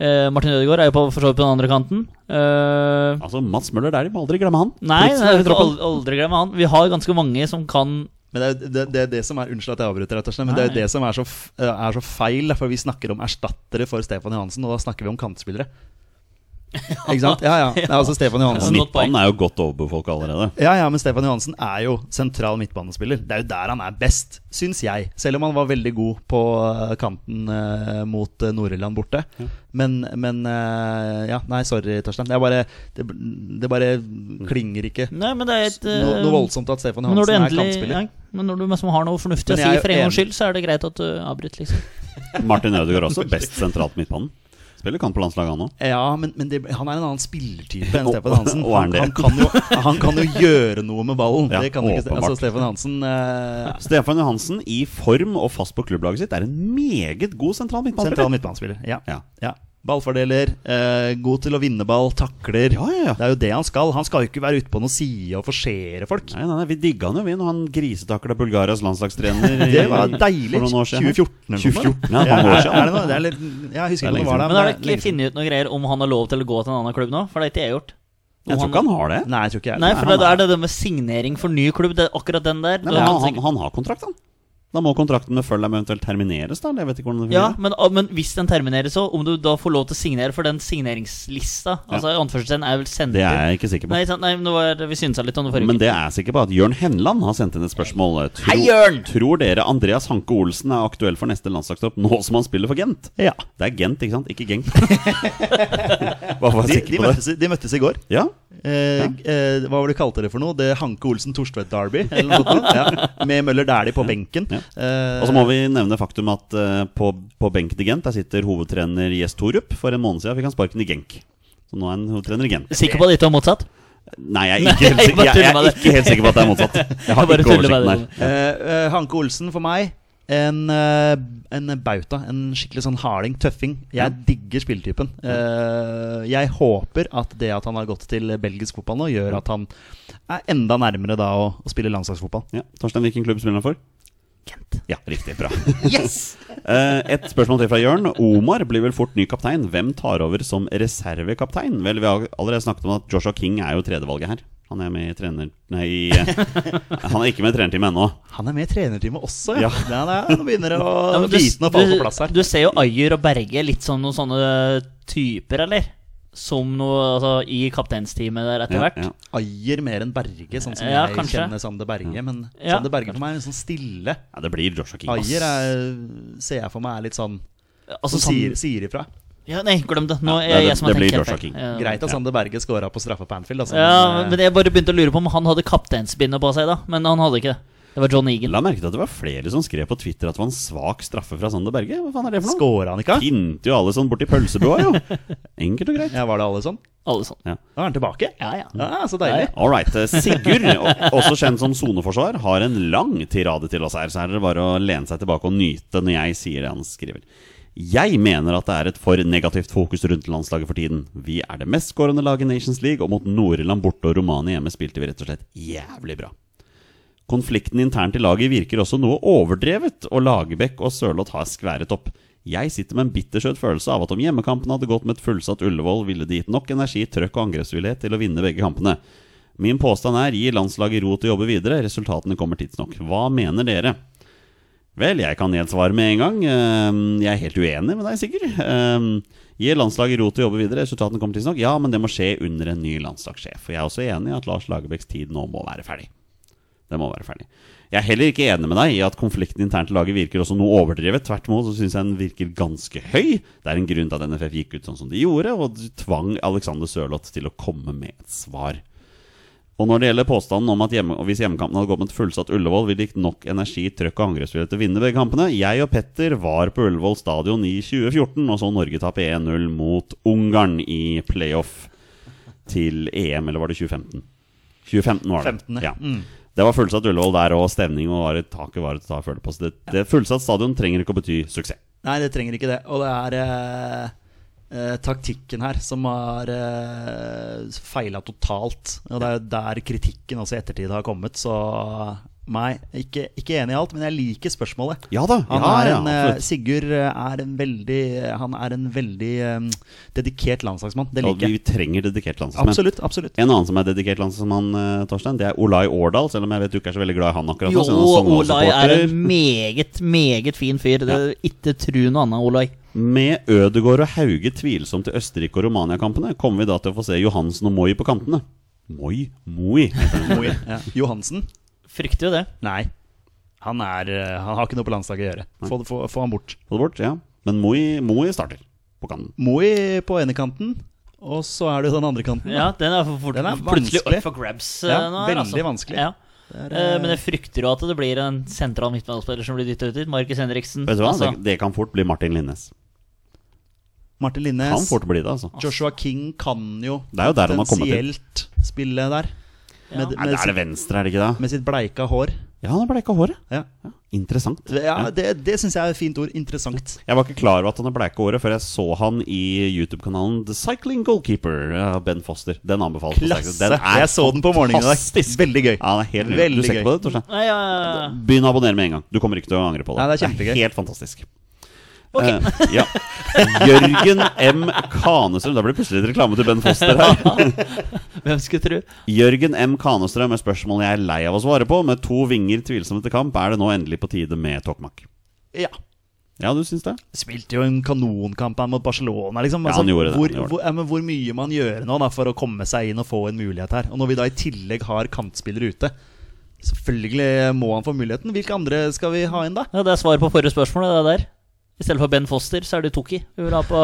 Speaker 3: Eh, Martin Ødegaard er jo på, for så vidt på den andre kanten. Eh,
Speaker 1: Altså Mats Møller der, vi må aldri glemme han.
Speaker 3: nei,
Speaker 1: er vi
Speaker 3: er aldri, aldri glemme han. Vi har ganske mange som kan
Speaker 2: Men det er det, det, er det som er Unnskyld at jeg avbryter, rett og slett, men det er jo det som er så, er så feil. For vi snakker om erstattere for Stefan Johansen, og da snakker vi om kantspillere. (laughs) Ikke sant? Ja, ja. Nei, altså Stefan Johansen.
Speaker 1: Midtbanen er jo godt overbefolka allerede.
Speaker 2: Ja, ja, men Stefan Johansen er jo sentral midtbanespiller. Det er jo der han er best, syns jeg. Selv om han var veldig god på eh, kanten eh, mot uh, Nord-Irland borte. Men, men eh, Ja, nei, sorry, Torstein. Det, er bare, det, det bare klinger ikke
Speaker 3: Nei, men det er et eh,
Speaker 2: noe voldsomt at Stefan Johansen
Speaker 3: endelig, er
Speaker 2: kantspiller.
Speaker 3: ja, Men når du liksom har noe fornuftig å si
Speaker 2: er
Speaker 3: for en gangs skyld, så er det greit at du avbryter, liksom. (laughs)
Speaker 1: Martin Ødegaard også best sentralt midtbanen. Spiller kant på landslaget, han òg.
Speaker 2: Ja, men, men det, han er en annen spillertype enn Stefan Hansen.
Speaker 1: Han
Speaker 2: Han, kan jo, han kan jo gjøre noe med ballen.
Speaker 1: Ja,
Speaker 2: det kan ikke, altså, Stefan Hansen uh...
Speaker 1: Stefan Johansen i form og fast på klubblaget sitt er en meget god sentral midtbanespiller.
Speaker 2: Sentral midtbanespiller. Ja.
Speaker 1: Ja.
Speaker 2: ja. Ballfordeler, eh, god til å vinne ball, takler.
Speaker 1: Ja, ja, ja.
Speaker 2: Det er jo det han skal. Han skal jo ikke være ute på noen side og forsere folk.
Speaker 1: Nei, nei, nei, Vi digga han jo, vi, når han grisetakla Bulgarias landslagstrener. i- (laughs)
Speaker 2: Det var deilig.
Speaker 1: For noen år siden.
Speaker 2: 2014 eller noe.
Speaker 1: 2014, ja, noen år
Speaker 2: er,
Speaker 1: siden.
Speaker 2: er det noe? Det er litt, jeg husker
Speaker 1: er
Speaker 2: ikke om det var det.
Speaker 3: Men har
Speaker 2: det er
Speaker 3: dere ikke funnet ut noe greier om han har lov til å gå til en annen klubb nå? For det har ikke jeg gjort.
Speaker 1: Jeg tror ikke han har det.
Speaker 2: Nei, jeg tror ikke jeg
Speaker 3: Nei, for det
Speaker 1: er-
Speaker 3: det det med signering for ny klubb. Det er akkurat den der.
Speaker 1: Nei, men han, han, han har kontrakt, han. Da må kontrakten med Følheim eventuelt termineres, da? Jeg vet ikke hvordan det
Speaker 3: Ja, men, ah, men hvis den termineres òg, om du da får lov til å signere for den signeringslista Altså i anførselstegn er vel sendt
Speaker 1: Det er jeg ikke sikker på.
Speaker 3: Nei, sant? Nei, var, vi synsa litt om det forrige
Speaker 1: Men det er jeg sikker på at Jørn Henland har sendt inn et spørsmål. Tro,
Speaker 3: Hei, Jørn!
Speaker 1: Tror dere Andreas Hanke Olsen er aktuell for neste landslagstropp nå som han spiller for Gent?
Speaker 2: Ja.
Speaker 1: Det er Gent, ikke sant? Ikke Genk. (laughs)
Speaker 2: De, de, møttes, de møttes i går.
Speaker 1: Ja,
Speaker 2: Eh, eh, hva var det du kalte det for noe? Det Hanke Olsen Torstvedt Derby? (laughs) Eller ja. Med Møller Dæhlie på benken.
Speaker 1: Ja.
Speaker 2: Eh,
Speaker 1: Og så må vi nevne faktum at eh, på, på benken til Gent Der sitter hovedtrener Gjest Torup. For en måned siden fikk han sparken i Genk. Så nå er han hovedtrener i Gent.
Speaker 3: Sikker på at det ikke var motsatt?
Speaker 1: Nei, jeg er ikke, helt,
Speaker 3: jeg
Speaker 1: sikker, jeg, jeg er ikke helt sikker på at det er motsatt. (laughs) Jeg har
Speaker 3: Jeg
Speaker 1: ikke oversikten her.
Speaker 2: Eh, Hanke Olsen for meg en, en bauta. En skikkelig sånn harding, tøffing. Jeg digger spilletypen. Eh, jeg håper at det at han har gått til belgisk fotball nå, gjør at han er enda nærmere da å, å spille landslagsfotball.
Speaker 1: Ja, Torstein, hvilken klubb spiller han for? Gent. Ja, riktig. Bra. (laughs) yes! Et spørsmål til fra Jørn. Omar blir vel fort ny kaptein. Hvem tar over som reservekaptein? Vel, vi har allerede snakket om at Joshua King er jo tredjevalget her. Han er med i trener... Nei, eh, (laughs) han er ikke med i trenerteamet ennå.
Speaker 2: Han er med i trenerteamet også, ja.
Speaker 1: Ja.
Speaker 2: ja. det er, nå begynner det å
Speaker 3: Ja,
Speaker 2: biten å falle
Speaker 3: du,
Speaker 2: på plass her.
Speaker 3: du ser jo Ayer og Berge litt som noen sånne typer, eller? Som noe altså, i kapteinsteamet der etter
Speaker 1: Ja,
Speaker 3: hvert.
Speaker 1: ja.
Speaker 2: Ayer mer enn Berge, sånn som
Speaker 3: Ja,
Speaker 2: jeg
Speaker 3: kanskje.
Speaker 2: kjenner Sander Berge. Men
Speaker 3: Ja,
Speaker 2: Sander Berge for meg er litt sånn stille.
Speaker 1: ja, det blir Joshua King.
Speaker 2: Ayer er, ser jeg for meg er litt sånn
Speaker 3: Altså,
Speaker 2: som sier, sier ifra.
Speaker 3: ja, Nei, glem det. Nå
Speaker 1: Ja,
Speaker 3: er
Speaker 1: det-
Speaker 3: jeg som har tenkt helt feil.
Speaker 1: King.
Speaker 3: Ja.
Speaker 2: Greit at Sander Berge scora på straffe på Anfield. Altså,
Speaker 3: Ja,
Speaker 2: men,
Speaker 3: men jeg bare begynte å lure på om han hadde kapteinsbindet på seg, da. Men han hadde ikke det. Det var John Egan.
Speaker 1: La merke til at det var flere som skrev på Twitter at det var en svak straffe fra Sander Berge. Hva faen er det for noe?
Speaker 2: Skåra han ikke?
Speaker 1: Pinte jo alle sånn borti pølsebua, jo. (laughs) Enkelt og greit.
Speaker 2: Ja, Var det alle sånn?
Speaker 3: Alle sånn.
Speaker 1: Ja.
Speaker 2: Da er han tilbake.
Speaker 3: Ja, ja.
Speaker 2: Ja, Så deilig.
Speaker 1: All right. eh, Sigurd, også kjent som soneforsvar, har en lang tirade til oss her. Så her er det bare å lene seg tilbake og nyte når jeg sier det han skriver. Jeg mener at det er et for negativt fokus rundt landslaget for tiden. Vi er det mest skårende laget i Nations League, og mot Nord-Irland borte og Romania hjemme spilte vi rett og slett jævlig bra. Konflikten internt i laget virker også noe overdrevet, og Lagerbäck og Sørloth har skværet opp. Jeg sitter med en bittersøt følelse av at om hjemmekampen hadde gått med et fullsatt Ullevål, ville det gitt nok energi, trøkk og angrepsvillighet til å vinne begge kampene. Min påstand er gi landslaget ro til å jobbe videre, resultatene kommer tidsnok. Hva mener dere? Vel, jeg kan gjensvare med en gang. Ehm, Jeg er helt uenig med deg, Sigurd. Ehm, Gi landslaget ro til å jobbe videre, resultatene kommer tidsnok. Ja, men det må skje under en ny landslagssjef. Og jeg er også enig i at Lars Lagerbäcks tid nå må være ferdig. Det må være ferdig. Jeg er heller ikke enig med deg i at konflikten internt i laget virker også noe overdrevet. Tvert imot så syns jeg den virker ganske høy. Det er en grunn til at NFF gikk ut sånn som de gjorde, og tvang Alexander Sørloth til å komme med et svar. Og når det gjelder påstanden om at hjemme, hvis hjemmekampen hadde gått med et fullsatt Ullevål, ville det gitt nok energi, trøkk og angrepsvilje til å vinne begge kampene. Jeg og Petter var på Ullevål stadion i 2014 og så Norge tape 1-0 mot Ungarn i playoff til EM, eller var det 2015? 2015 var det.
Speaker 2: 15,
Speaker 1: ja.
Speaker 2: mm.
Speaker 1: Det var fullsatt Ullevål der, og stemning og var et taket var et ta føle på. Så det, det fullsatt stadion trenger ikke å bety suksess.
Speaker 2: Nei, det trenger ikke det. Og det er eh, eh, taktikken her som har eh, feila totalt. Og det er jo der kritikken også i ettertid har kommet. Så nei, ikke, ikke enig i alt, men jeg liker spørsmålet.
Speaker 1: Ja da.
Speaker 2: Han
Speaker 1: ja,
Speaker 2: er en,
Speaker 1: ja.
Speaker 2: Sigurd er en veldig Han er en veldig um, dedikert landslagsmann. Det liker jeg.
Speaker 1: Ja, vi trenger dedikert landslagsmenn.
Speaker 2: Absolutt. absolutt
Speaker 1: En annen som er dedikert landslagsmann, eh, Torstein, det er Olai Årdal. Selv om jeg vet du ikke er så veldig glad i han akkurat
Speaker 3: Jo,
Speaker 1: nå. er
Speaker 3: Olai er en meget, meget fin fyr. Det er Ikke tru noe annet, Olai.
Speaker 1: Med Ødegård og Hauge tvilsomt til Østerrike- og Romania-kampene, kommer vi da til å få se Johansen og Moi på kantene. Moi? Moi.
Speaker 2: Moi, ja. Johansen?
Speaker 3: Frykter jo det.
Speaker 2: Nei. Han, er, eh, han har ikke noe på landslaget å gjøre. Få, få, få han bort.
Speaker 1: Få det bort, ja. Men Moi, Moi starter på kanten.
Speaker 2: Moi på ene kanten, og så er det jo den andre kanten. da.
Speaker 3: Ja, den er, for, for,
Speaker 2: Den er
Speaker 3: plutselig up for grabs. eh,
Speaker 2: Ja,
Speaker 3: nå her,
Speaker 2: veldig vanskelig.
Speaker 3: Ja.
Speaker 2: Er,
Speaker 3: Eh,
Speaker 2: eh,
Speaker 3: Men jeg frykter jo at det blir en sentral midtbanespiller som blir dytta ut dit. Markus Henriksen.
Speaker 1: Vet du hva?
Speaker 3: Altså,
Speaker 1: Det, det kan fort bli Martin Linnes.
Speaker 2: Martin Linnes.
Speaker 1: Kan fort bli det, altså.
Speaker 2: Joshua King kan jo
Speaker 1: Det er jo
Speaker 2: potensielt spille der. Med,
Speaker 1: Nei,
Speaker 2: med,
Speaker 1: det er det venstre, er det ikke det?
Speaker 2: med sitt bleika hår.
Speaker 1: Ja, han har bleika håret.
Speaker 2: Ja,
Speaker 1: Interessant.
Speaker 2: ja Det, det syns jeg er et fint ord. Interessant.
Speaker 1: Jeg var ikke klar over at han har bleika håret før jeg så han i YouTube-kanalen The Cycling Goalkeeper av Ben Foster. Den anbefales.
Speaker 2: Klasse!
Speaker 1: Den er
Speaker 2: Jeg så den på morgenen i dag.
Speaker 1: fantastisk.
Speaker 2: Veldig gøy.
Speaker 1: Ja, det er helt.
Speaker 2: Veldig
Speaker 1: Du ser ikke
Speaker 2: gøy.
Speaker 1: på det, Torstein?
Speaker 3: Ja,
Speaker 1: Begynn å abonnere med en gang. Du kommer ikke til å angre på det.
Speaker 2: Nei, det er kjempegøy.
Speaker 1: helt fantastisk. Eh, ja. Jørgen M. Kanestrøm Da blir det plutselig et reklame til Ben Foster her. (laughs)
Speaker 3: hvem skulle tro?
Speaker 1: Jørgen M. Kanestrøm med spørsmål jeg er lei av å svare på. Med to vinger tvilsomme til kamp, er det nå endelig på tide med Tokmak?
Speaker 2: Ja.
Speaker 1: Ja, du syns det?
Speaker 2: Spilte jo en kanonkamp her mot Barcelona. Liksom.
Speaker 1: Ja, han gjorde det,
Speaker 2: Hvor,
Speaker 1: han gjorde det.
Speaker 2: Hvor, ja, men hvor mye man gjør nå da, for å komme seg inn og få en mulighet her. Og når vi da i tillegg har kantspillere ute Selvfølgelig må han få muligheten. Hvilke andre skal vi ha inn, da?
Speaker 3: Ja, det er svaret på forrige spørsmål. Det der. I stedet for Ben Foster, så er det Toki vi vil ha på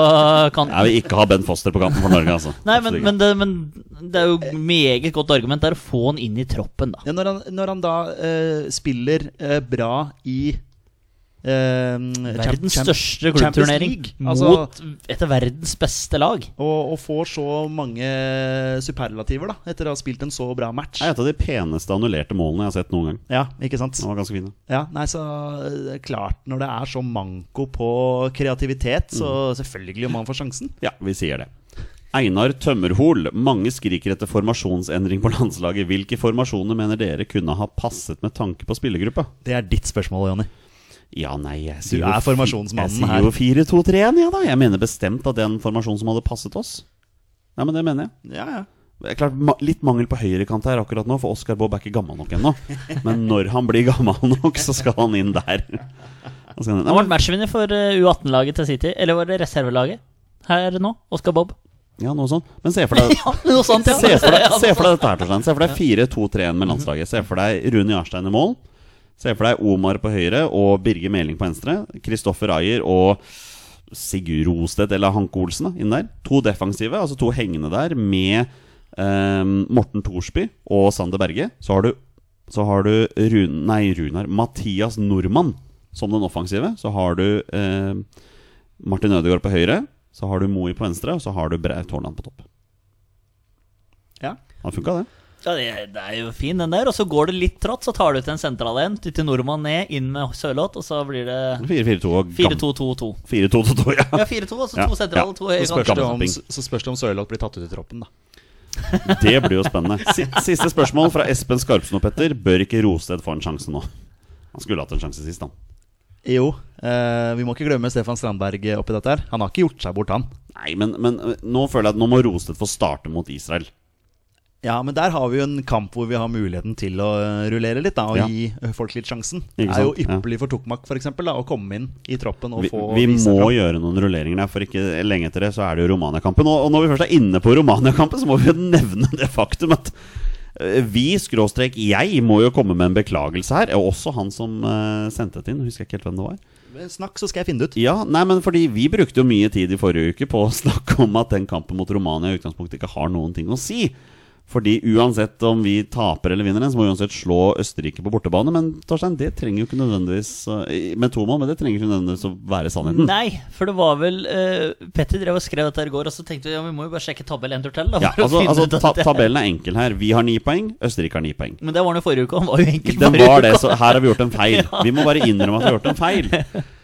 Speaker 3: kanten.
Speaker 1: Jeg vil ikke ha Ben Foster på kanten for Norge, altså.
Speaker 3: Nei, men, men, det, men det er jo meget godt argument Det er å få han inn i troppen, da.
Speaker 2: Ja, når, han, når han da uh, spiller uh, bra i
Speaker 3: Verdens
Speaker 2: champ- champ-
Speaker 3: største klubbturnering.
Speaker 2: Altså-
Speaker 3: mot et av verdens beste lag.
Speaker 2: og, og får så mange superlativer da etter å ha spilt en så bra match.
Speaker 1: Det er et av de peneste annullerte målene jeg har sett noen gang.
Speaker 2: Ja, ikke sant?
Speaker 1: De var ganske fine.
Speaker 2: Ja, nei, så eh, det klart Når det er så manko på kreativitet, så
Speaker 1: Mm.
Speaker 2: selvfølgelig må man få sjansen.
Speaker 1: Ja, vi sier det. Einar Tømmerhol. Mange skriker etter formasjonsendring på landslaget. Hvilke formasjoner mener dere kunne ha passet med tanke på spillergruppa?
Speaker 2: Det er ditt spørsmål, Jonny.
Speaker 1: Ja, nei, jeg
Speaker 2: Du
Speaker 1: sier
Speaker 2: er
Speaker 1: jo
Speaker 2: her
Speaker 1: Jeg sier jo 4-2-3-1, ja da. Jeg mener bestemt at det er en formasjon som hadde passet oss. Ja, men det mener jeg.
Speaker 2: Ja, ja.
Speaker 1: Det er klart, ma Litt mangel på høyrekant her akkurat nå, for Oskar Bob er ikke gammel nok ennå. Men når han blir gammel nok, så skal han inn der. Han.
Speaker 3: Ble matchvinner for eh, U18-laget til City. Eller var det reservelaget her nå? Oskar Bob.
Speaker 1: Ja, noe sånt. Men se for deg (laughs)
Speaker 3: Ja, noe sånt, ja.
Speaker 1: Se for deg, (laughs) se for deg dette her, Torstein. Se for deg 4-2-3-1 med landslaget. Se for deg Rune Jarstein i mål. Se for deg Omar på høyre og Birger Meling på venstre. Kristoffer Ayer og Sigurd Rostedt eller Hanke Olsen da, inn der. To defensive, altså to hengende der, med eh, Morten Thorsby og Sander Berge. Så har du, så har du Run, nei, Runar Mathias Nordmann som den offensive. Så har du eh, Martin Ødegaard på høyre. Så har du Moi på venstre, og så har du Braut Haaland på topp.
Speaker 2: ja.
Speaker 1: Han funka, det.
Speaker 3: Ja, det, det er jo fin, den der. Og så går det litt trått, så tar du ut en sentral en. Til nordmann ned, inn med Sørloth, og så blir det
Speaker 1: 4-4-2 og gam-
Speaker 3: 4-2-2-2.
Speaker 1: 4-2-2-2, ja.
Speaker 3: Ja, 4-2, og så
Speaker 1: Ja,
Speaker 3: to sentrale, to høyre.
Speaker 2: Så spørs, det om,
Speaker 1: Gammel
Speaker 2: så spørs det om Sørloth blir tatt ut i troppen, da. (laughs)
Speaker 1: Det blir jo spennende. Siste spørsmål fra Espen Skarpsen og Petter. Bør ikke Rosted få en sjanse nå? Han skulle hatt en sjanse sist, han.
Speaker 2: Jo, eh, vi må ikke glemme Stefan Strandberg oppi dette her. Han har ikke gjort seg bort, han.
Speaker 1: Nei, men, men øh, nå føler jeg at nå må Rosted få starte mot Israel.
Speaker 2: Ja, men der har vi jo en kamp hvor vi har muligheten til å eh, rullere litt, da, og
Speaker 1: Ja.
Speaker 2: gi eh, folk litt sjansen. Det er jo ypperlig for Tokmak for eksempel, da, å komme inn i troppen og
Speaker 1: Vi,
Speaker 2: få
Speaker 1: vi må
Speaker 2: fram.
Speaker 1: gjøre noen rulleringer der, for ikke lenge etter det så er det jo Romania-kampen. Og, og når vi først er inne på Romania-kampen, så må vi jo nevne det faktum at øh, vi, skråstrek jeg, må jo komme med en beklagelse her. Og også han som uh, sendte det inn. Husker jeg ikke helt hvem det var.
Speaker 2: Snakk, så skal jeg finne det ut.
Speaker 1: Ja, nei, men fordi Vi brukte jo mye tid i forrige uke på å (laughs) snakke om at den kampen mot Romania i utgangspunktet ikke har noen ting å si. Fordi uansett om vi taper eller vinner den, så må vi uansett slå Østerrike på bortebane. Men Torstein, det trenger jo ikke nødvendigvis uh, Med to mål, men det trenger ikke nødvendigvis å være sannheten.
Speaker 3: Nei, for det var vel uh, Petter drev og skrev dette i går, og så tenkte vi ja, vi må jo bare sjekke tabell en tur til. Da,
Speaker 1: Ja, altså, altså ta Tabellen er enkel her. Vi har ni poeng, Østerrike har ni poeng.
Speaker 3: Men det var den jo forrige uke, han var jo enkel forrige
Speaker 1: var det, så her har vi gjort en (laughs) feil. Vi må bare innrømme at vi har gjort en feil. (laughs)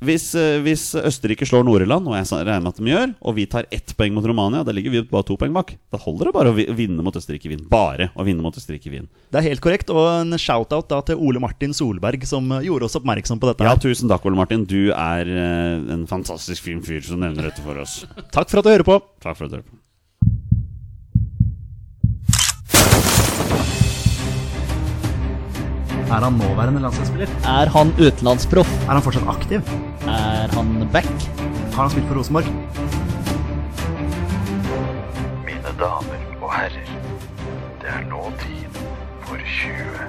Speaker 1: Hvis, eh, hvis Østerrike slår Nord-Irland, og jeg regner med at de gjør, og vi tar ett poeng mot Romania, da ligger vi bare to poeng bak. Da holder det bare å vinne mot Østerrike i Wien. Bare å vinne mot Østerrike i Wien.
Speaker 2: Det er helt korrekt, og en shout-out da til Ole Martin Solberg, som eh, gjorde oss oppmerksom på dette.
Speaker 1: Ja, tusen takk, Ole Martin. Du er eh, en fantastisk fin fyr som nevner dette for oss. (laughs)
Speaker 2: Takk for at du hører på.
Speaker 1: Takk for at du hører på.
Speaker 2: Er han nåværende landslagsspiller?
Speaker 3: Er han utenlandsproff?
Speaker 2: Er han fortsatt aktiv?
Speaker 3: Er han back?
Speaker 2: Har han spilt for Rosenborg?
Speaker 5: Mine damer og herrer, det er nå tid for 20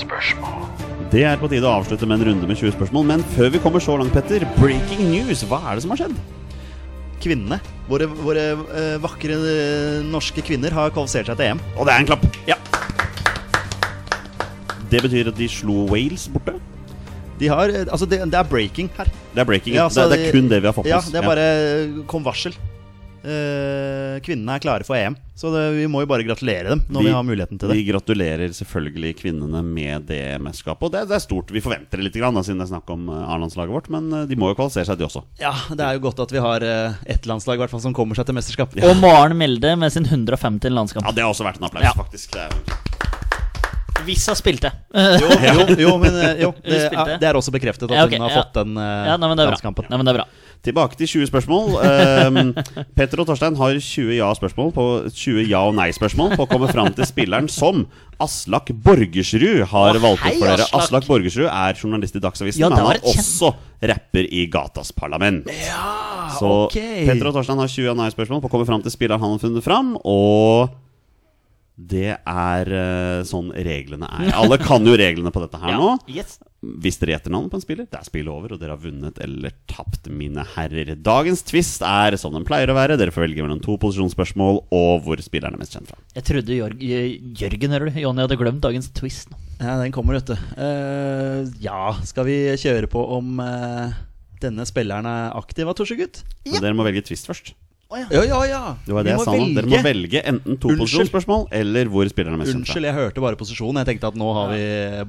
Speaker 5: spørsmål.
Speaker 1: Det er på tide å avslutte med en runde med 20 spørsmål. Men før vi kommer så langt, Petter, breaking news. Hva er det som har skjedd?
Speaker 2: Kvinnene, våre, våre eh, vakre eh, norske kvinner, har kvalifisert seg til EM.
Speaker 1: Og det er en klapp.
Speaker 2: Ja.
Speaker 1: Det betyr at de slo Wales borte.
Speaker 2: De har, eh, altså det, det er breaking her.
Speaker 1: Det er breaking.
Speaker 2: Ja,
Speaker 1: det, det er kun det vi har fått med
Speaker 2: Ja, det er bare kom varsel. Eh, kvinnene er klare for EM, så det, vi må jo bare gratulere dem når vi, har muligheten til det.
Speaker 1: Vi gratulerer selvfølgelig kvinnene med det mesterskapet. Og det, det er stort. Vi forventer det litt, grann, da, siden det er snakk om eh, A-landslaget vårt. Men eh, de må jo kvalifisere seg, de også.
Speaker 2: Ja, Det er jo godt at vi har eh, ett landslag i hvert fall som kommer seg til mesterskap.
Speaker 3: Og Maren Melde med sin 150. landskamp.
Speaker 1: Ja, Det har også vært en applaus,
Speaker 3: Ja.
Speaker 1: faktisk. Det er,
Speaker 3: Hvis hun spilte.
Speaker 2: Jo, (laughs) jo, jo men eh, jo, (laughs) det, er, det er også bekreftet at
Speaker 3: Ja, okay,
Speaker 2: hun har
Speaker 3: ja.
Speaker 2: fått den eh,
Speaker 3: Ja, nei, men det er bra.
Speaker 2: landskampen.
Speaker 3: Nei, men det er bra.
Speaker 1: Tilbake til 20 spørsmål. Um, (laughs) Petter og Torstein har 20 ja-spørsmål på 20 ja- og nei-spørsmål på å komme fram til spilleren som Aslak Borgersrud har
Speaker 3: Å,
Speaker 1: valgt ut for dere.
Speaker 3: Aslak.
Speaker 1: Aslak Borgersrud er journalist i Dagsavisen,
Speaker 3: Ja,
Speaker 1: men han er også rapper i Gatas Parlament. Så
Speaker 2: okay.
Speaker 1: Petter og Torstein har 20 ja- og nei-spørsmål på å komme fram til spilleren han har funnet fram, og det er uh, sånn reglene er. Alle kan jo reglene på dette her (laughs) nå.
Speaker 3: Yes.
Speaker 1: Hvis dere gjetter navnet på en spiller, det er spillet over, og dere har vunnet eller tapt, mine herrer. Dagens twist er som den pleier å være. Dere får velge mellom to posisjonsspørsmål og hvor spilleren er mest kjent fra.
Speaker 3: Jeg trodde Jørg, Jørgen eller du, Jonny hadde glemt dagens twist nå.
Speaker 2: Ja, den kommer, vet du. Uh, ja, skal vi kjøre på om uh, denne spilleren er aktiv, Torsegutt?
Speaker 1: Ja. dere må velge twist først.
Speaker 2: Ja, ja, ja.
Speaker 1: Det var det jeg sa nå. Dere må
Speaker 2: velge.
Speaker 1: enten to posisjonsspørsmål eller hvor spilleren er mest kjent.
Speaker 2: Unnskyld, jeg hørte bare posisjon. Jeg tenkte at nå har vi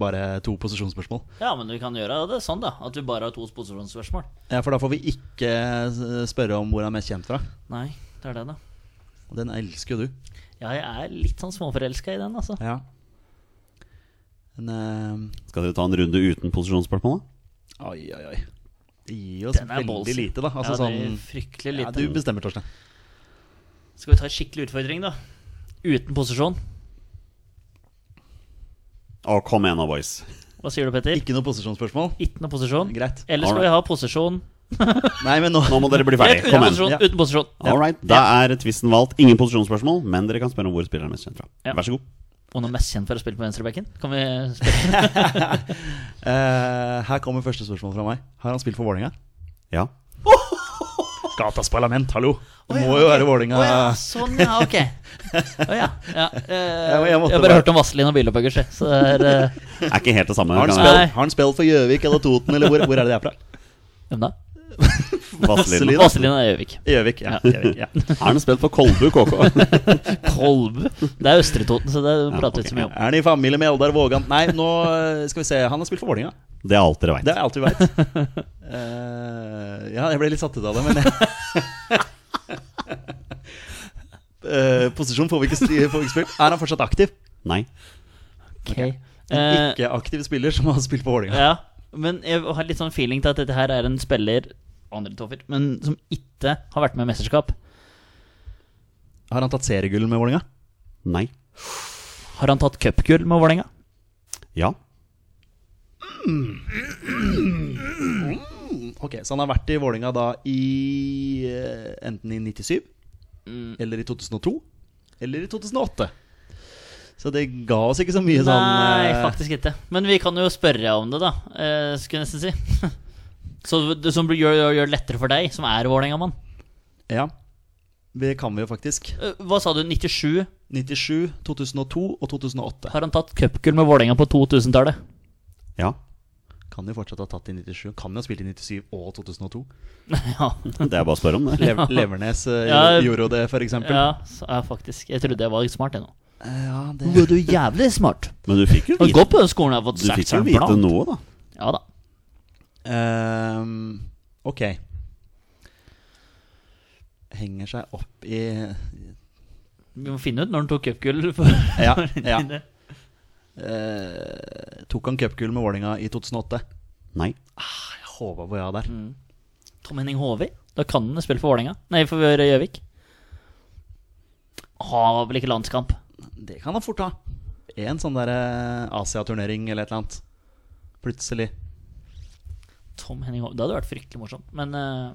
Speaker 2: bare to posisjonsspørsmål.
Speaker 3: Ja, men vi kan gjøre det sånn, da. At vi bare har to posisjonsspørsmål.
Speaker 2: Ja, For da får vi ikke eh, spørre om hvor han er mest kjent fra.
Speaker 3: Nei, det er det, da.
Speaker 2: Og den elsker jo du.
Speaker 3: Ja, jeg er litt sånn småforelska i den, altså.
Speaker 2: Ja. Men uh...
Speaker 1: Skal dere ta en runde uten posisjonsspørsmål? da?
Speaker 2: Oi, oi, oi. Det gir oss veldig
Speaker 3: bolsen.
Speaker 2: lite, da. Altså,
Speaker 3: ja, det er
Speaker 2: sånn,
Speaker 3: fryktelig
Speaker 2: ja, du bestemmer, Torstein.
Speaker 3: Skal vi ta en skikkelig utfordring, da? Uten posisjon.
Speaker 1: Å, kom igjen nå, boys.
Speaker 3: Hva sier du, Petter?
Speaker 2: Ikke noe posisjonsspørsmål?
Speaker 3: Ikke noe posisjon?
Speaker 2: Greit.
Speaker 3: Eller skal vi ha posisjon? (laughs)
Speaker 2: Nei, men nå
Speaker 1: Nå må dere bli ferdig. Kom igjen.
Speaker 3: posisjon.
Speaker 2: Ja.
Speaker 3: Uten posisjon.
Speaker 1: All right. Da er tvisten valgt. Ingen posisjonsspørsmål, men dere kan spørre om hvor spilleren er mest kjent fra.
Speaker 3: Ja.
Speaker 1: Vær så god.
Speaker 3: Og noe mest kjent for å spille på venstrebekken? Kan vi (laughs) spille?
Speaker 2: eh, Her kommer første spørsmål fra meg. Har han spilt for Vålerenga?
Speaker 1: Ja. (laughs)
Speaker 2: Gatas Parlament, hallo! Det må jo være Vålerenga.
Speaker 3: Ja, sånn, ja, ok. Å ja. ja. Eh,
Speaker 2: jeg
Speaker 3: har bare
Speaker 2: bare-
Speaker 3: hørt om Vazelin og Bilopphøggers, jeg, så det er eh,
Speaker 1: Er ikke helt det samme.
Speaker 2: Har han, spilt, har han spilt for Gjøvik eller Toten, eller hvor, hvor er det det er fra?
Speaker 3: Hvem da?
Speaker 1: Vazelina.
Speaker 3: Vazelin og Gjøvik.
Speaker 2: Gjøvik, ja. (laughs) Gjøvik, ja.
Speaker 1: Har han spilt for Kolbu KK? (laughs)
Speaker 3: Kolbu. Det er Østre Toten, så det prater vi ikke så mye om.
Speaker 2: Er han i familie med Eldar Vågan? Nei, nå eh, skal vi se. Han har spilt for Vålerenga.
Speaker 1: Det er alt dere
Speaker 2: Det
Speaker 1: veit.
Speaker 2: er alt vi veit. ja, jeg ble litt satt ut av det, men jeg uh, (laughs) Posisjon får vi ikke, får vi ikke spilt. Er han fortsatt aktiv?
Speaker 1: Nei.
Speaker 3: Ok.
Speaker 2: En
Speaker 3: Eh,
Speaker 2: ikke-aktiv spiller som har spilt for Vålerenga.
Speaker 3: ja, men jeg har litt sånn feeling til at dette her er en spiller Andre Toffer, men som ikke har vært med i mesterskap.
Speaker 2: Har han tatt seriegull med Vålerenga?
Speaker 1: Nei.
Speaker 3: Har han tatt cupgull med Vålerenga?
Speaker 1: Ja.
Speaker 2: Ok, Så han har vært i Vålerenga da i eh, enten i 97, eller i 2002, eller i 2008. Så det ga oss ikke så mye sånn
Speaker 3: Nei,
Speaker 2: eh,
Speaker 3: faktisk ikke. Men vi kan jo spørre om det, da. Eh, skulle jeg nesten si. (laughs) Så det som gjør, det lettere for deg, som er Vålerenga-mann.
Speaker 2: Ja, det kan vi jo faktisk.
Speaker 3: Eh, Hva sa du? 97?
Speaker 2: 97, 2002 og 2008.
Speaker 3: Har han tatt cupgull med Vålerenga på 2000-tallet?
Speaker 1: Ja.
Speaker 2: Kan jo fortsatt ha tatt i 97. Kan jo ha spilt i 97 og 2002. (laughs)
Speaker 3: ja.
Speaker 1: Det er bare å spørre om det.
Speaker 2: Lev Levernes eh,
Speaker 3: Ja.
Speaker 2: gjorde jo det, eksempel.
Speaker 3: ja, er faktisk Jeg trodde jeg var litt smart, jeg nå.
Speaker 2: Eh, ja det
Speaker 3: Du er jævlig smart. (laughs)
Speaker 1: Men du fikk jo vite, du fikk jo vite noe, da.
Speaker 3: Ja da.
Speaker 2: Ehm, Ok. Henger seg opp i
Speaker 3: Vi må finne ut når han tok cupgull. (laughs)
Speaker 2: Ja, ja. Uh, Tok han cupgull med Vålinga i 2008?
Speaker 1: Nei.
Speaker 2: Jeg håpa på ja der.
Speaker 3: Tom Henning Håvi. Da kan han spille for Vålinga Nei, for Gjøvik. Har vel ikke landskamp.
Speaker 2: Det kan han fort ha. En sånn der eh, Asia-turnering eller et eller annet. Plutselig.
Speaker 3: Tom Henning Håvi. Det hadde vært fryktelig morsomt. Men uh...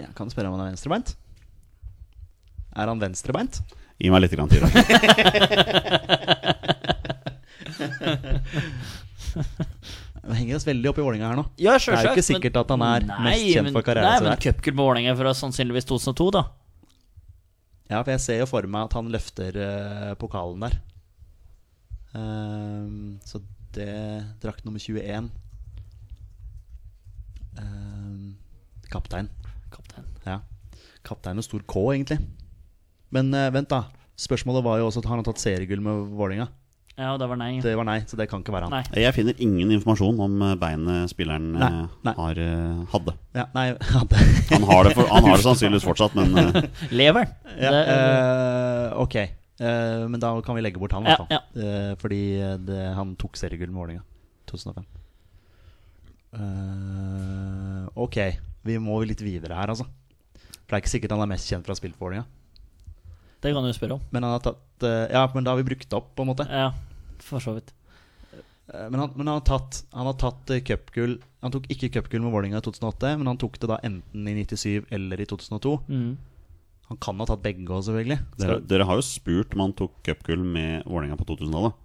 Speaker 2: Ja, kan du spørre om han er venstrebeint? Er han venstrebeint?
Speaker 1: Gi meg litt grann tid. da. (laughs)
Speaker 2: Vi henger oss veldig opp i Vålinga her nå.
Speaker 3: Ja,
Speaker 2: Det er jo ikke sikkert at han er
Speaker 3: Nei,
Speaker 2: mest kjent
Speaker 3: men-
Speaker 2: for karrieren
Speaker 3: Nei, men cupgull med Vålinga fra sannsynligvis 2002, da.
Speaker 2: Ja, for jeg ser jo for meg at han løfter uh, pokalen der. Ehm, så det Drakt nummer 21. Eh, kaptein.
Speaker 3: Kaptein.
Speaker 2: Ja. Kaptein med stor K, egentlig. Men eh, vent, da. Spørsmålet var jo også at han har tatt seriegull med Vålerenga.
Speaker 3: Ja, og det var nei.
Speaker 2: Det var nei, så det kan ikke være han.
Speaker 3: Nei.
Speaker 1: Jeg finner ingen informasjon om eh, beinet spilleren
Speaker 2: Nei,
Speaker 1: eh,
Speaker 2: nei.
Speaker 1: har, eh, hadde.
Speaker 2: Ja, nei, (laughs) hadde
Speaker 1: Han har, det for, han har det sannsynligvis fortsatt, men eh, (laughs)
Speaker 3: Lever.
Speaker 2: ja,
Speaker 3: Det-
Speaker 2: eh, Ok, Eh, men da kan vi legge bort han, i
Speaker 3: Ja,
Speaker 2: hvert fall. Eh, fordi eh, det, han tok seriegull med Vålerenga 2005. Eh, ok, vi må litt videre her, altså. For det er ikke sikkert han er mest kjent for å ha spilt for Vålerenga.
Speaker 3: Det kan du spørre om.
Speaker 2: Men han har tatt uh, Ja, men da har vi brukt det opp, på en måte.
Speaker 3: Ja, for så vidt.
Speaker 2: Uh, Men han, men han har tatt, han har tatt cupgull Han tok ikke cupgull med Vålerenga i 2008, men han tok det da enten i 97 eller i 2002.
Speaker 3: Mm.
Speaker 2: Han kan ha tatt begge òg, selvfølgelig.
Speaker 1: dere, dere har jo spurt om han tok cupgull med Vålerenga på 2000-tallet.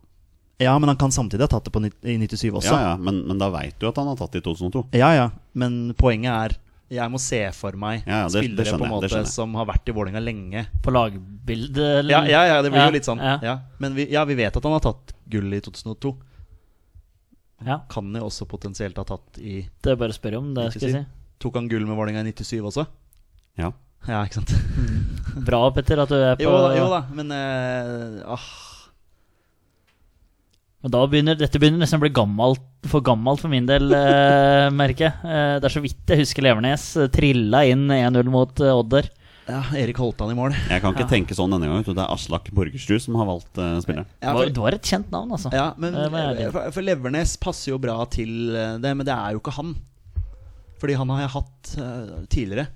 Speaker 2: Ja, men han kan samtidig ha tatt det på i 97 også.
Speaker 1: Ja, ja, men, men da veit du at han har tatt det i 2002.
Speaker 2: Ja, ja, men poenget er Jeg må se for meg
Speaker 1: Ja, ja, det- det
Speaker 2: spillere på en måte som har vært i Vålerenga lenge.
Speaker 3: På lagbildet?
Speaker 2: Ja, ja, ja, det blir
Speaker 3: Ja,
Speaker 2: jo litt sånn.
Speaker 3: Ja.
Speaker 2: Ja. Men vi, ja, vi vet at han har tatt gull i 2002.
Speaker 3: ja.
Speaker 2: Kan jo også potensielt ha tatt i
Speaker 3: Det er bare å spørre om, det skal jeg si.
Speaker 2: Tok han gull med Vålerenga i 97 også?
Speaker 1: Ja.
Speaker 2: Ja, ikke sant?
Speaker 3: Bra, Petter, at du er på
Speaker 2: Jo da, jo da men eh, ah,
Speaker 3: Men da begynner dette begynner nesten å bli gammelt, for gammelt for min del, eh, (laughs) merker jeg. Eh, det er så vidt jeg husker Levernes eh, trilla inn 1-0 mot eh, Odder.
Speaker 2: Ja, Erik Holtan i mål.
Speaker 1: Jeg kan ikke tenke sånn denne gangen. vet du. Det er Aslak Borgersrud som har valgt uh, spilleren.
Speaker 2: Ja,
Speaker 3: det, var,
Speaker 2: for,
Speaker 3: det var et kjent navn, altså.
Speaker 2: ja, men
Speaker 3: Det jeg
Speaker 2: for, for Levernes passer jo bra til eh, det, men det er jo ikke han. Fordi han har jeg hatt eh, tidligere.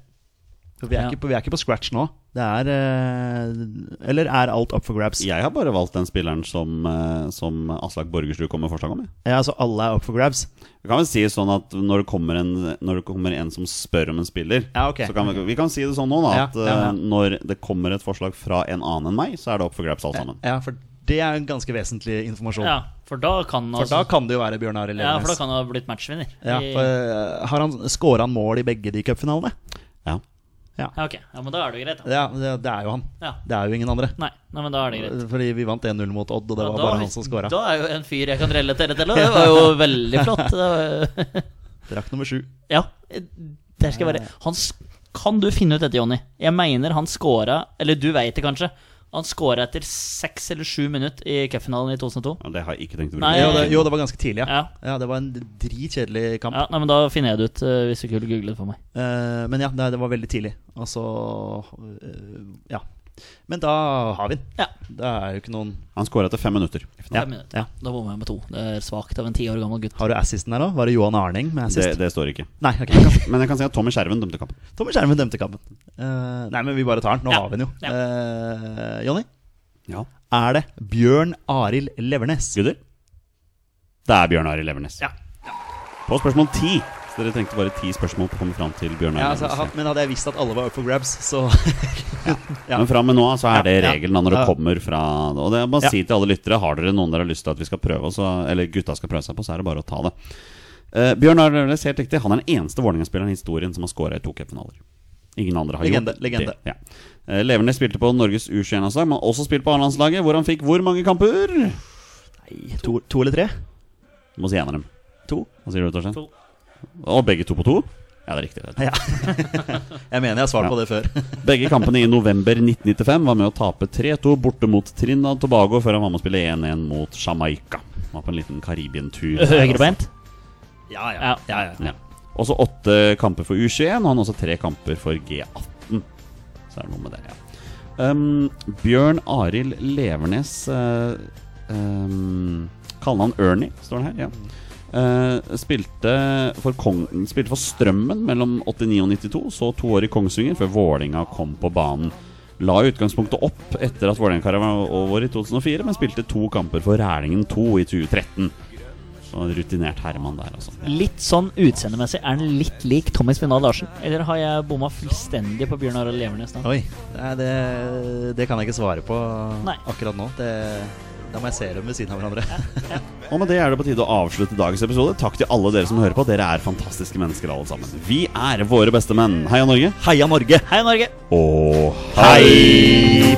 Speaker 2: For vi er,
Speaker 3: Ja.
Speaker 2: ikke på, vi er ikke på scratch nå. Det er eh, Eller er alt up for grabs?
Speaker 1: Jeg har bare valgt den spilleren som, eh, som Aslak Borgersrud kom med forslag om. jeg.
Speaker 2: Ja, Så alle er up for grabs?
Speaker 1: Vi kan vel si sånn at når det kommer en, når det kommer en som spør om en spiller
Speaker 2: Ja, okay.
Speaker 1: så kan vi, vi kan si det sånn nå, da. At
Speaker 2: ja, ja.
Speaker 1: eh, når det kommer et forslag fra en annen enn meg, så er det opp for grabs alt sammen.
Speaker 2: Ja, for det er en ganske vesentlig informasjon.
Speaker 3: Ja, for da kan
Speaker 2: For
Speaker 3: altså,
Speaker 2: da kan det jo være Bjørn Arild
Speaker 3: Ja, for da kan det ha blitt matchvinner.
Speaker 2: Ja, for, eh, har han Skåra mål i begge de cupfinalene?
Speaker 1: Ja.
Speaker 3: Ja, ok. Ja, men da er det jo greit. Da.
Speaker 2: Ja, det, det er jo han.
Speaker 3: Ja.
Speaker 2: Det er jo ingen andre.
Speaker 3: Nei, nei, men da er det greit.
Speaker 2: Fordi vi vant 1-0 mot Odd, og det var
Speaker 3: da-
Speaker 2: bare han som skåra.
Speaker 3: Da er jo en fyr jeg kan relatere til, og det var jo (laughs) veldig flott. (laughs)
Speaker 2: Drakk nummer sju.
Speaker 3: ja, der skal jeg være han, Kan du finne ut dette, Jonny? Jeg mener han scora Eller du veit det kanskje. Han skåra etter seks eller sju minutter i cupfinalen i 2002.
Speaker 1: Ja, Det har jeg ikke tenkt å bruke.
Speaker 3: Nei,
Speaker 2: Jo det, jo, det var ganske tidlig, ja.
Speaker 3: Ja.
Speaker 2: ja det var en dritkjedelig kamp.
Speaker 3: Ja, nei, men Da finner jeg det ut, eh, hvis du kunne googlet for meg.
Speaker 2: Uh, men ja, det, det var veldig tidlig. Altså uh, Ja. Men da har vi den.
Speaker 3: Ja.
Speaker 2: Det er jo ikke noen
Speaker 1: Han skåra etter fem minutter.
Speaker 3: Fem minutter.
Speaker 2: ja.
Speaker 3: Da bommer jeg med to. Det er svakt av en ti år gammel gutt.
Speaker 2: Har du assisten her òg? Var det Johan Arning med assist?
Speaker 1: det står ikke.
Speaker 2: Nei, okay. (laughs)
Speaker 1: Men jeg kan si at Tommy Skjerven dømte kampen.
Speaker 2: Tommy Skjerven dømte kampen. Uh, nei, men vi bare tar den. Nå
Speaker 3: Ja.
Speaker 2: har vi den jo.
Speaker 3: Ja.
Speaker 2: Eh, Jonny,
Speaker 1: Ja.
Speaker 2: er det Bjørn Arild Levernes?
Speaker 1: Gutter? Det er Bjørn Arild Levernes.
Speaker 2: Ja.
Speaker 1: På spørsmål ti. Så dere trengte bare ti spørsmål på å komme fram til Bjørn
Speaker 2: Ja, altså,
Speaker 1: Levernes.
Speaker 2: ha- men hadde jeg visst at alle var up for grabs, så (laughs) ja.
Speaker 1: Men fra og med nå så er det
Speaker 2: Ja, ja.
Speaker 1: regelen da når det kommer fra Og det er bare å
Speaker 2: Ja.
Speaker 1: si til alle lyttere Har dere noen dere har lyst til at vi skal prøve oss Eller gutta skal prøve seg på, så er det bare å ta det. Uh, Bjørn Arild Levernes, helt riktig. Han er den eneste Vålerenga-spilleren i historien som har skåra i to cupfinaler. Ingen andre har
Speaker 2: Legende,
Speaker 1: gjort
Speaker 2: legende.
Speaker 1: det. Ja. Uh, Levernes spilte på Norges U21-landslag, men også spilt på A-landslaget, hvor han fikk hvor mange kamper?
Speaker 2: Nei, to, to eller tre?
Speaker 1: Du må si én av dem.
Speaker 2: To?
Speaker 1: Hva sier du, Torstein?
Speaker 3: To.
Speaker 1: Og begge to på to? Ja, det er riktig. Det.
Speaker 2: Ja. (laughs) jeg mener jeg har svart
Speaker 1: Ja.
Speaker 2: på det før. (laughs)
Speaker 1: Begge kampene i november 1995 var med å tape 3-2 borte mot Trinidad Tobago før han var med å spille 1-1 mot Jamaica. Var på en liten Karibien-tur.
Speaker 3: Høyrebeint?
Speaker 2: ja,
Speaker 3: Ja.
Speaker 2: ja, ja.
Speaker 1: Ja. Også åtte kamper for U21, og han har også tre kamper for G18. Så er det noe med det, ja. Um, Bjørn Arild Levernes uh, um, Kallenavn Ernie, står det her. ja Eh, spilte, for Kong, spilte for Strømmen mellom 89 og 92, så to år i Kongsvinger før Vålinga kom på banen. La i utgangspunktet opp etter at Vålerenga var over i 2004, men spilte to kamper for Rælingen 2 i 2013. Så en rutinert herremann der, altså.
Speaker 3: Litt sånn utseendemessig er han litt lik Tommy Spinal Larsen. Eller har jeg bomma fullstendig på Bjørn Arild Levernes? da?
Speaker 2: Oi, det, det kan jeg ikke svare på
Speaker 3: Nei.
Speaker 2: akkurat nå. Det, da må jeg se dem ved siden av hverandre.
Speaker 1: Og med det er det på tide å avslutte dagens episode. Takk til alle dere som hører på. Dere er fantastiske mennesker alle sammen. Vi er våre beste menn. Heia Norge.
Speaker 2: Heia Norge!
Speaker 3: Heia Norge!
Speaker 1: Og hei!